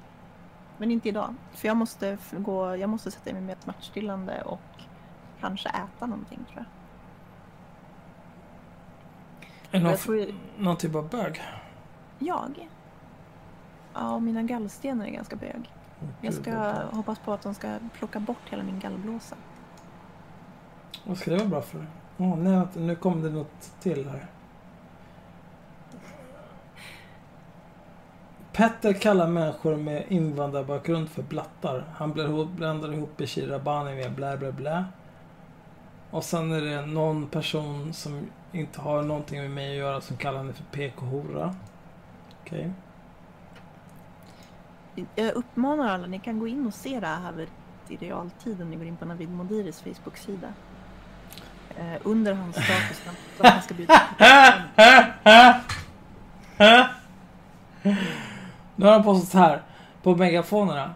Men inte idag. För jag måste, gå, jag måste sätta mig med ett smärtstillande och kanske äta någonting tror jag. Någon, tror- någon typ av bög? Jag? Ja, mina gallstenar är ganska bög. Jag ska hoppas på att de ska plocka bort hela min gallblåsa. Vad ska det vara bra för? Åh, nej, nu kom det något till här. Petter kallar människor med invandrarbakgrund för blattar. Han blandar ihop Bashir Rabani med blä blä blä. Och sen är det någon person som inte har någonting med mig att göra som kallar henne för PK-hora. Okej. Jag uppmanar alla, ni kan gå in och se det här i realtid om ni går in på Navid Modiris Facebook-sida. Eh, under hans status att han ska bjuda Nu har han postat här på megafonerna.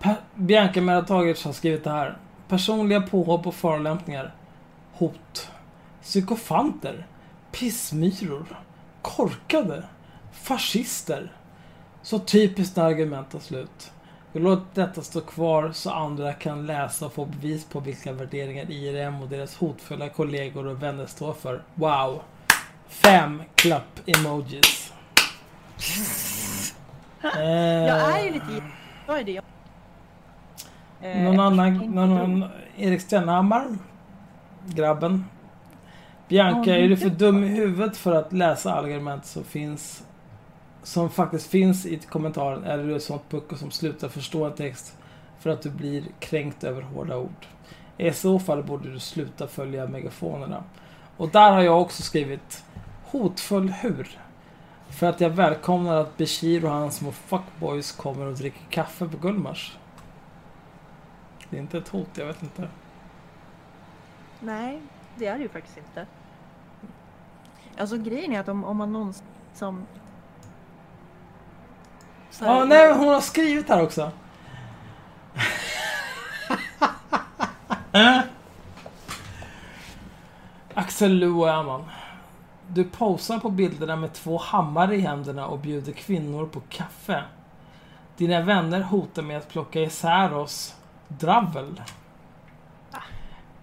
Pa- Bianca Meratagic har skrivit det här. Personliga påhopp och förolämpningar. Hot. Psykofanter. Pissmyror. Korkade. Fascister. Så typiskt när argument tar slut. Jag låter detta stå kvar så andra kan läsa och få bevis på vilka värderingar IRM och deras hotfulla kollegor och vänner står för. Wow! Fem klapp-emojis. Eh, (laughs) Jag är ju lite Vad är det? jag- Eh, Någon annan, någon, någon, Erik Stenhammar, grabben. Bianca, är du för dum i huvudet för att läsa argument som finns som faktiskt finns i kommentaren eller är du ett sånt pucko som slutar förstå en text för att du blir kränkt över hårda ord? I så fall borde du sluta följa megafonerna. Och där har jag också skrivit hotfull hur? För att jag välkomnar att Bashir och hans små fuckboys kommer och dricker kaffe på Gullmars. Det är inte ett hot, jag vet inte. Nej, det är det ju faktiskt inte. Alltså grejen är att om, om man någonsin som... så Ja, här- nej, hon har skrivit här också. Axel Luo Öhman. Du posar på bilderna med två hammare i händerna och bjuder kvinnor på kaffe. Dina vänner hotar med att plocka isär oss. Dravel.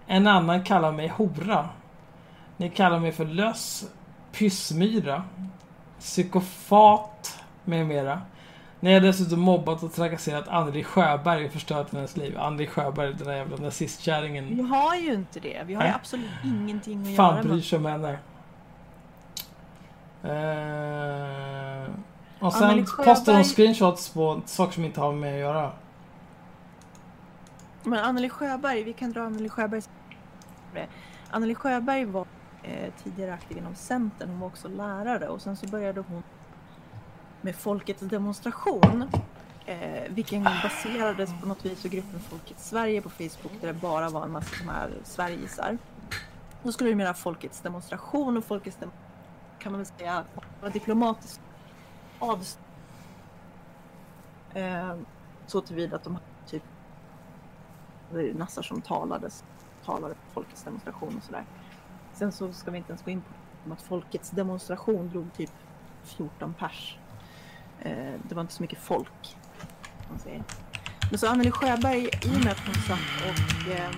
En annan kallar mig hora. Ni kallar mig för löss, pyssmyra, psykofat med mera. Ni har dessutom mobbat och trakasserat Anneli Sjöberg och förstört hennes liv. Anneli Sjöberg, den där jävla nazistkärringen. Vi har ju inte det. Vi har ju absolut ingenting att Fan göra bryr med... sig om henne. Eh, och sen postar hon Sjöberg- screenshots på saker som inte har med att göra. Men Anneli Sjöberg, vi kan dra Anneli Sjöberg. Anneli Sjöberg var eh, tidigare aktiv inom Centern. Hon var också lärare och sen så började hon med Folkets demonstration. Eh, vilken baserades på något vis på gruppen Folkets Sverige på Facebook där det bara var en massa sådana här Sverigisar. Då skulle det mera Folkets demonstration och Folkets dem kan man väl säga var diplomatiskt avstånd. Eh, så tillvida att de hade typ nassar som talades, talade på folkets demonstration och sådär. Sen så ska vi inte ens gå in på att folkets demonstration drog typ 14 pers. Eh, det var inte så mycket folk. Man säger. Men så Anneli Sjöberg, i och med att hon satt och eh,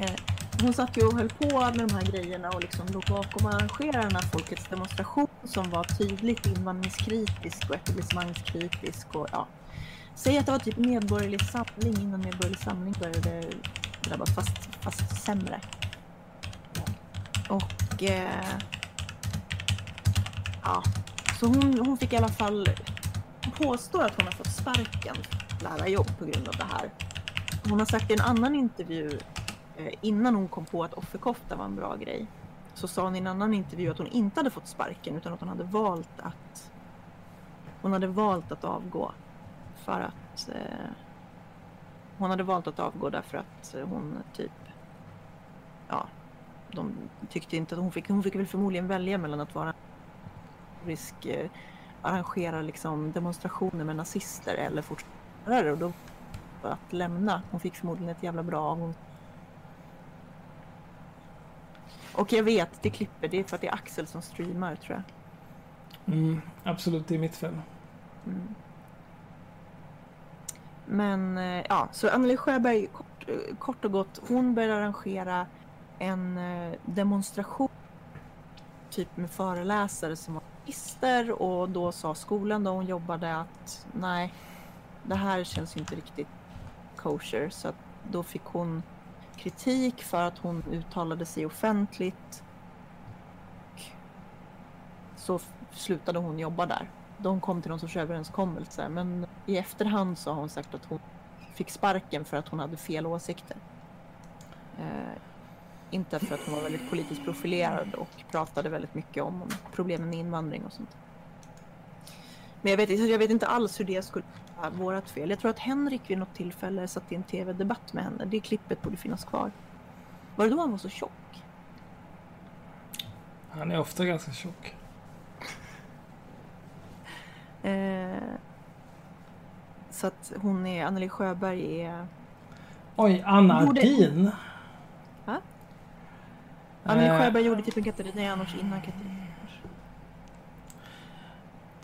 eh, hon satt ju och höll på med de här grejerna och liksom låg bakom och arrangerade den här folkets demonstration som var tydligt invandringskritisk och etablissemangskritisk och ja, Säg att det var typ medborgerlig samling innan medborgerlig samling började drabbas, fast, fast sämre. Och... Eh, ja, så hon, hon fick i alla fall... Hon påstår att hon har fått sparken för lärarjobb på grund av det här. Hon har sagt i en annan intervju eh, innan hon kom på att offerkofta var en bra grej. Så sa hon i en annan intervju att hon inte hade fått sparken utan att hon hade valt att... Hon hade valt att avgå för att eh, hon hade valt att avgå därför att hon typ ja, de tyckte inte att hon fick, hon fick väl förmodligen välja mellan att vara risk eh, arrangera liksom demonstrationer med nazister eller fortsätta och då att lämna. Hon fick förmodligen ett jävla bra avgång. Och jag vet, det klipper, det är för att det är Axel som streamar tror jag. Mm, absolut, det är mitt fel. Mm. Men eh, ja, så Anneli Sjöberg kort, eh, kort och gott, hon började arrangera en eh, demonstration typ med föreläsare som var artister och då sa skolan där hon jobbade att nej, det här känns inte riktigt kosher så att då fick hon kritik för att hon uttalade sig offentligt. Och Så slutade hon jobba där de kom till någon sorts överenskommelse. Men i efterhand så har hon sagt att hon fick sparken för att hon hade fel åsikter. Eh, inte för att hon var väldigt politiskt profilerad och pratade väldigt mycket om problemen med invandring och sånt. Men jag vet, jag vet inte alls hur det skulle vara vårat fel. Jag tror att Henrik vid något tillfälle satt i en tv-debatt med henne. Det klippet borde finnas kvar. Var det då han var så tjock? Han är ofta ganska tjock. Eh, så att hon är, Anneli Sjöberg är Oj, Anna Ardin. Anneli Eh, Sjöberg gjorde typ en Katarina Janouch innan Katarina Janouch.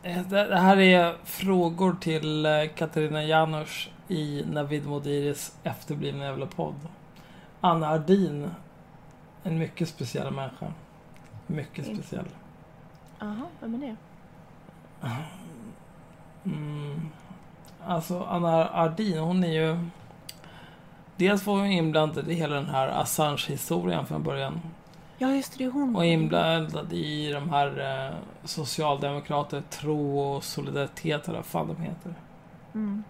Eh, Det här är frågor till eh, Katarina Janouch i Navid Modiris efterblivna jävla podd. Anna Ardin. En mycket speciell människa. Mycket Mm. speciell. Jaha, vem är det? Mm. Alltså Anna Ardin, hon är ju... Dels var hon inblandad i hela den här Assange-historien från början. Ja, just det, det är hon. Och inblandad i de här eh, socialdemokrater, tro och solidaritet, eller vad fan de heter. Mm.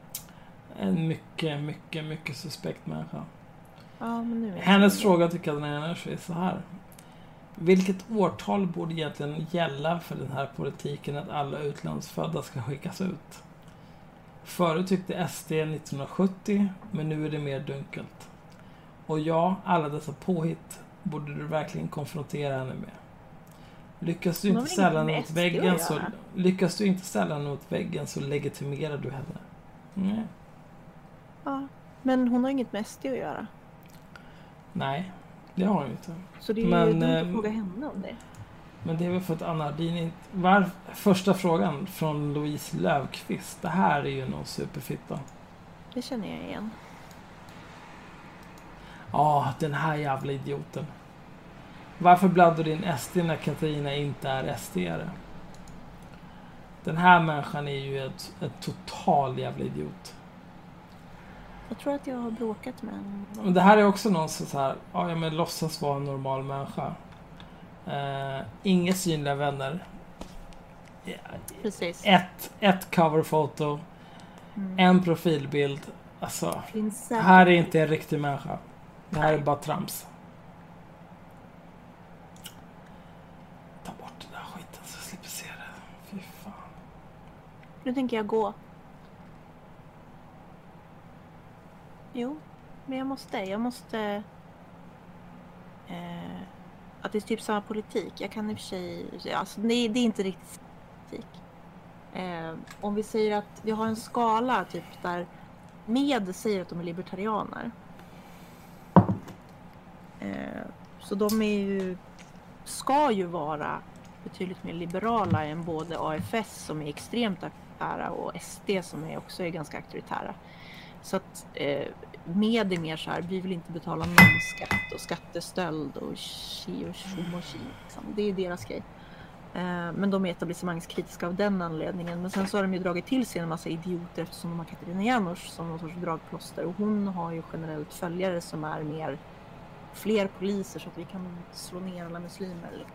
En mycket, mycket, mycket suspekt människa. Ja, men nu jag Hennes så- fråga till Katarina Janouch är så här. Vilket årtal borde egentligen gälla för den här politiken att alla utlandsfödda ska skickas ut? Förut tyckte SD 1970, men nu är det mer dunkelt. Och ja, alla dessa påhitt borde du verkligen konfrontera henne med. Lyckas du inte ställa mot väggen så... Lyckas du inte ställa mot väggen så legitimerar du henne. Nej. Ja. Men hon har inget med SD att göra. Nej, det har hon inte. Så det är Men, ju dumt ehm, att fråga henne om det. Men det är väl för att Anna Ardin inte... Var... Första frågan från Louise Löfqvist. Det här är ju någon superfitta. Det känner jag igen. Ja, den här jävla idioten. Varför bladdar du in SD när Katarina inte är SD-are? Den här människan är ju ett, ett total jävla idiot. Jag tror att jag har bråkat med. Men det här är också någon som så här, ja ja, men låtsas vara en normal människa. Uh, inga synliga vänner. Ja, Precis. Ett, ett coverfoto, Mm. en profilbild. Alltså, här är inte en riktig människa. Det här är bara trams. Ta bort den där skiten så jag slipper se det. Fy fan. Nu tänker jag gå. Jo, men jag måste. Jag måste... Eh, att det är typ samma politik. Jag kan i och för sig... Alltså, det, det är inte riktigt samma politik. Eh, om vi säger att vi har en skala typ där med säger att de är libertarianer. Eh, så de är ju, ska ju vara betydligt mer liberala än både AFS som är extremt auktoritära och SD som är också är ganska auktoritära. Så att eh, med är mer så här, vi vill inte betala någon skatt och skattestöld och chi och tjom och chi. Liksom. Det är deras grej. Eh, men de är etablissemangskritiska av den anledningen. Men sen så har de ju dragit till sig en massa idioter eftersom de har Katarina Janouch som någon sorts dragplåster. Och hon har ju generellt följare som är mer fler poliser så att vi kan slå ner alla muslimer.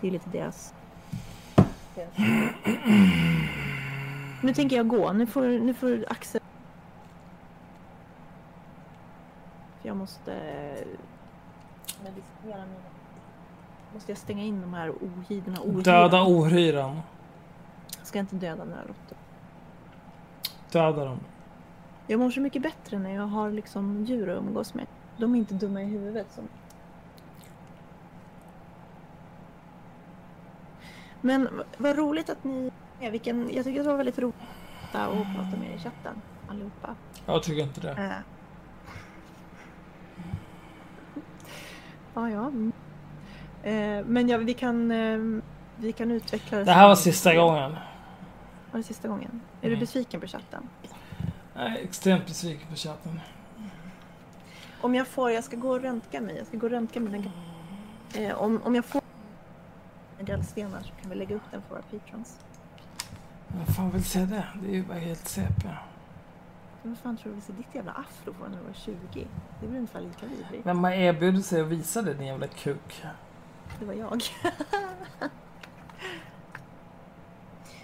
Det är lite deras... Nu tänker jag gå. Nu får, nu får Axel... För jag måste meditera mina... Måste jag stänga in de här ohyrorna? Döda ohyran. Ska jag inte döda några råttor? Döda dem. Jag mår så mycket bättre när jag har liksom djur att umgås med. De är inte dumma i huvudet som... Men vad roligt att ni... Ja, vilken, jag tycker det var väldigt roligt att prata med er i chatten allihopa. Jag tycker inte det. Äh. Ja, ja. Eh, men ja, vi kan, eh, vi kan utveckla det. Det här var sista gången. Var det sista gången? Är du Mm. besviken på chatten? Jag är extremt besviken på chatten. Om jag får, jag ska gå och röntga mig. Jag ska gå och röntga mina eh, om, om jag får gallstenar så kan vi lägga upp den för våra patrons. Vem fan vill se det? Det är ju bara helt CP. Vad fan tror du vi ser ditt jävla afro från när du var 20? Det blir ungefär lika vidrigt. Vem har erbjudit sig att visa det din jävla kuk? Det var jag.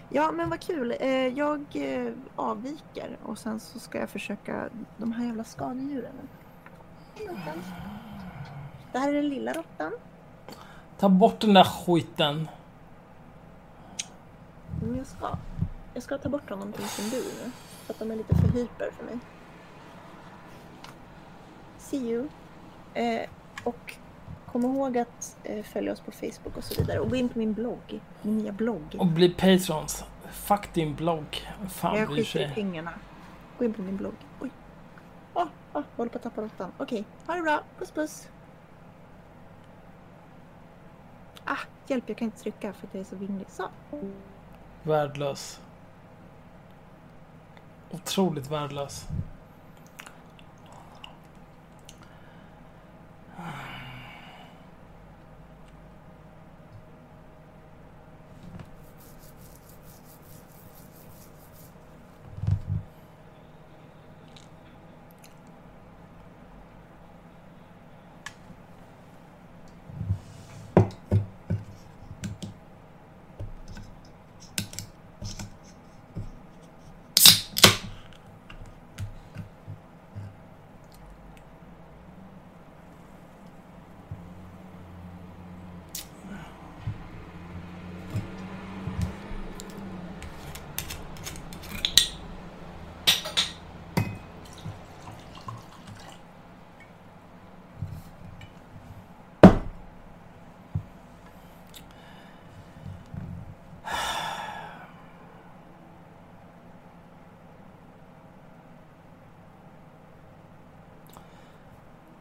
ja men vad kul. Eh, jag eh, avviker och sen så ska jag försöka de här jävla skadedjuren. Det här är den lilla råttan. Ta bort den där skiten. Men jag ska. Jag ska ta bort honom till sin bur nu. För att de är lite för hyper för mig. See you. Eh, och kom ihåg att eh, följa oss på Facebook och så vidare. Och gå in på min blogg. Min nya blogg. Och bli patrons. Fuck din blogg. Fan jag bryr skiter i pengarna. Gå in på min blogg. Oj. Åh, oh, håller på att tappa råttan. Okej, ha det bra. Puss puss. Ah, hjälp jag kan inte trycka för att jag är så vinglig. Så. Värdelös. Otroligt värdelös.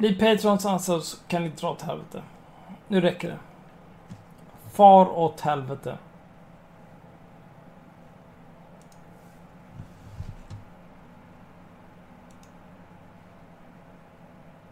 Bli Patrons alltså så kan ni dra åt helvete. Nu räcker det. Far åt helvete.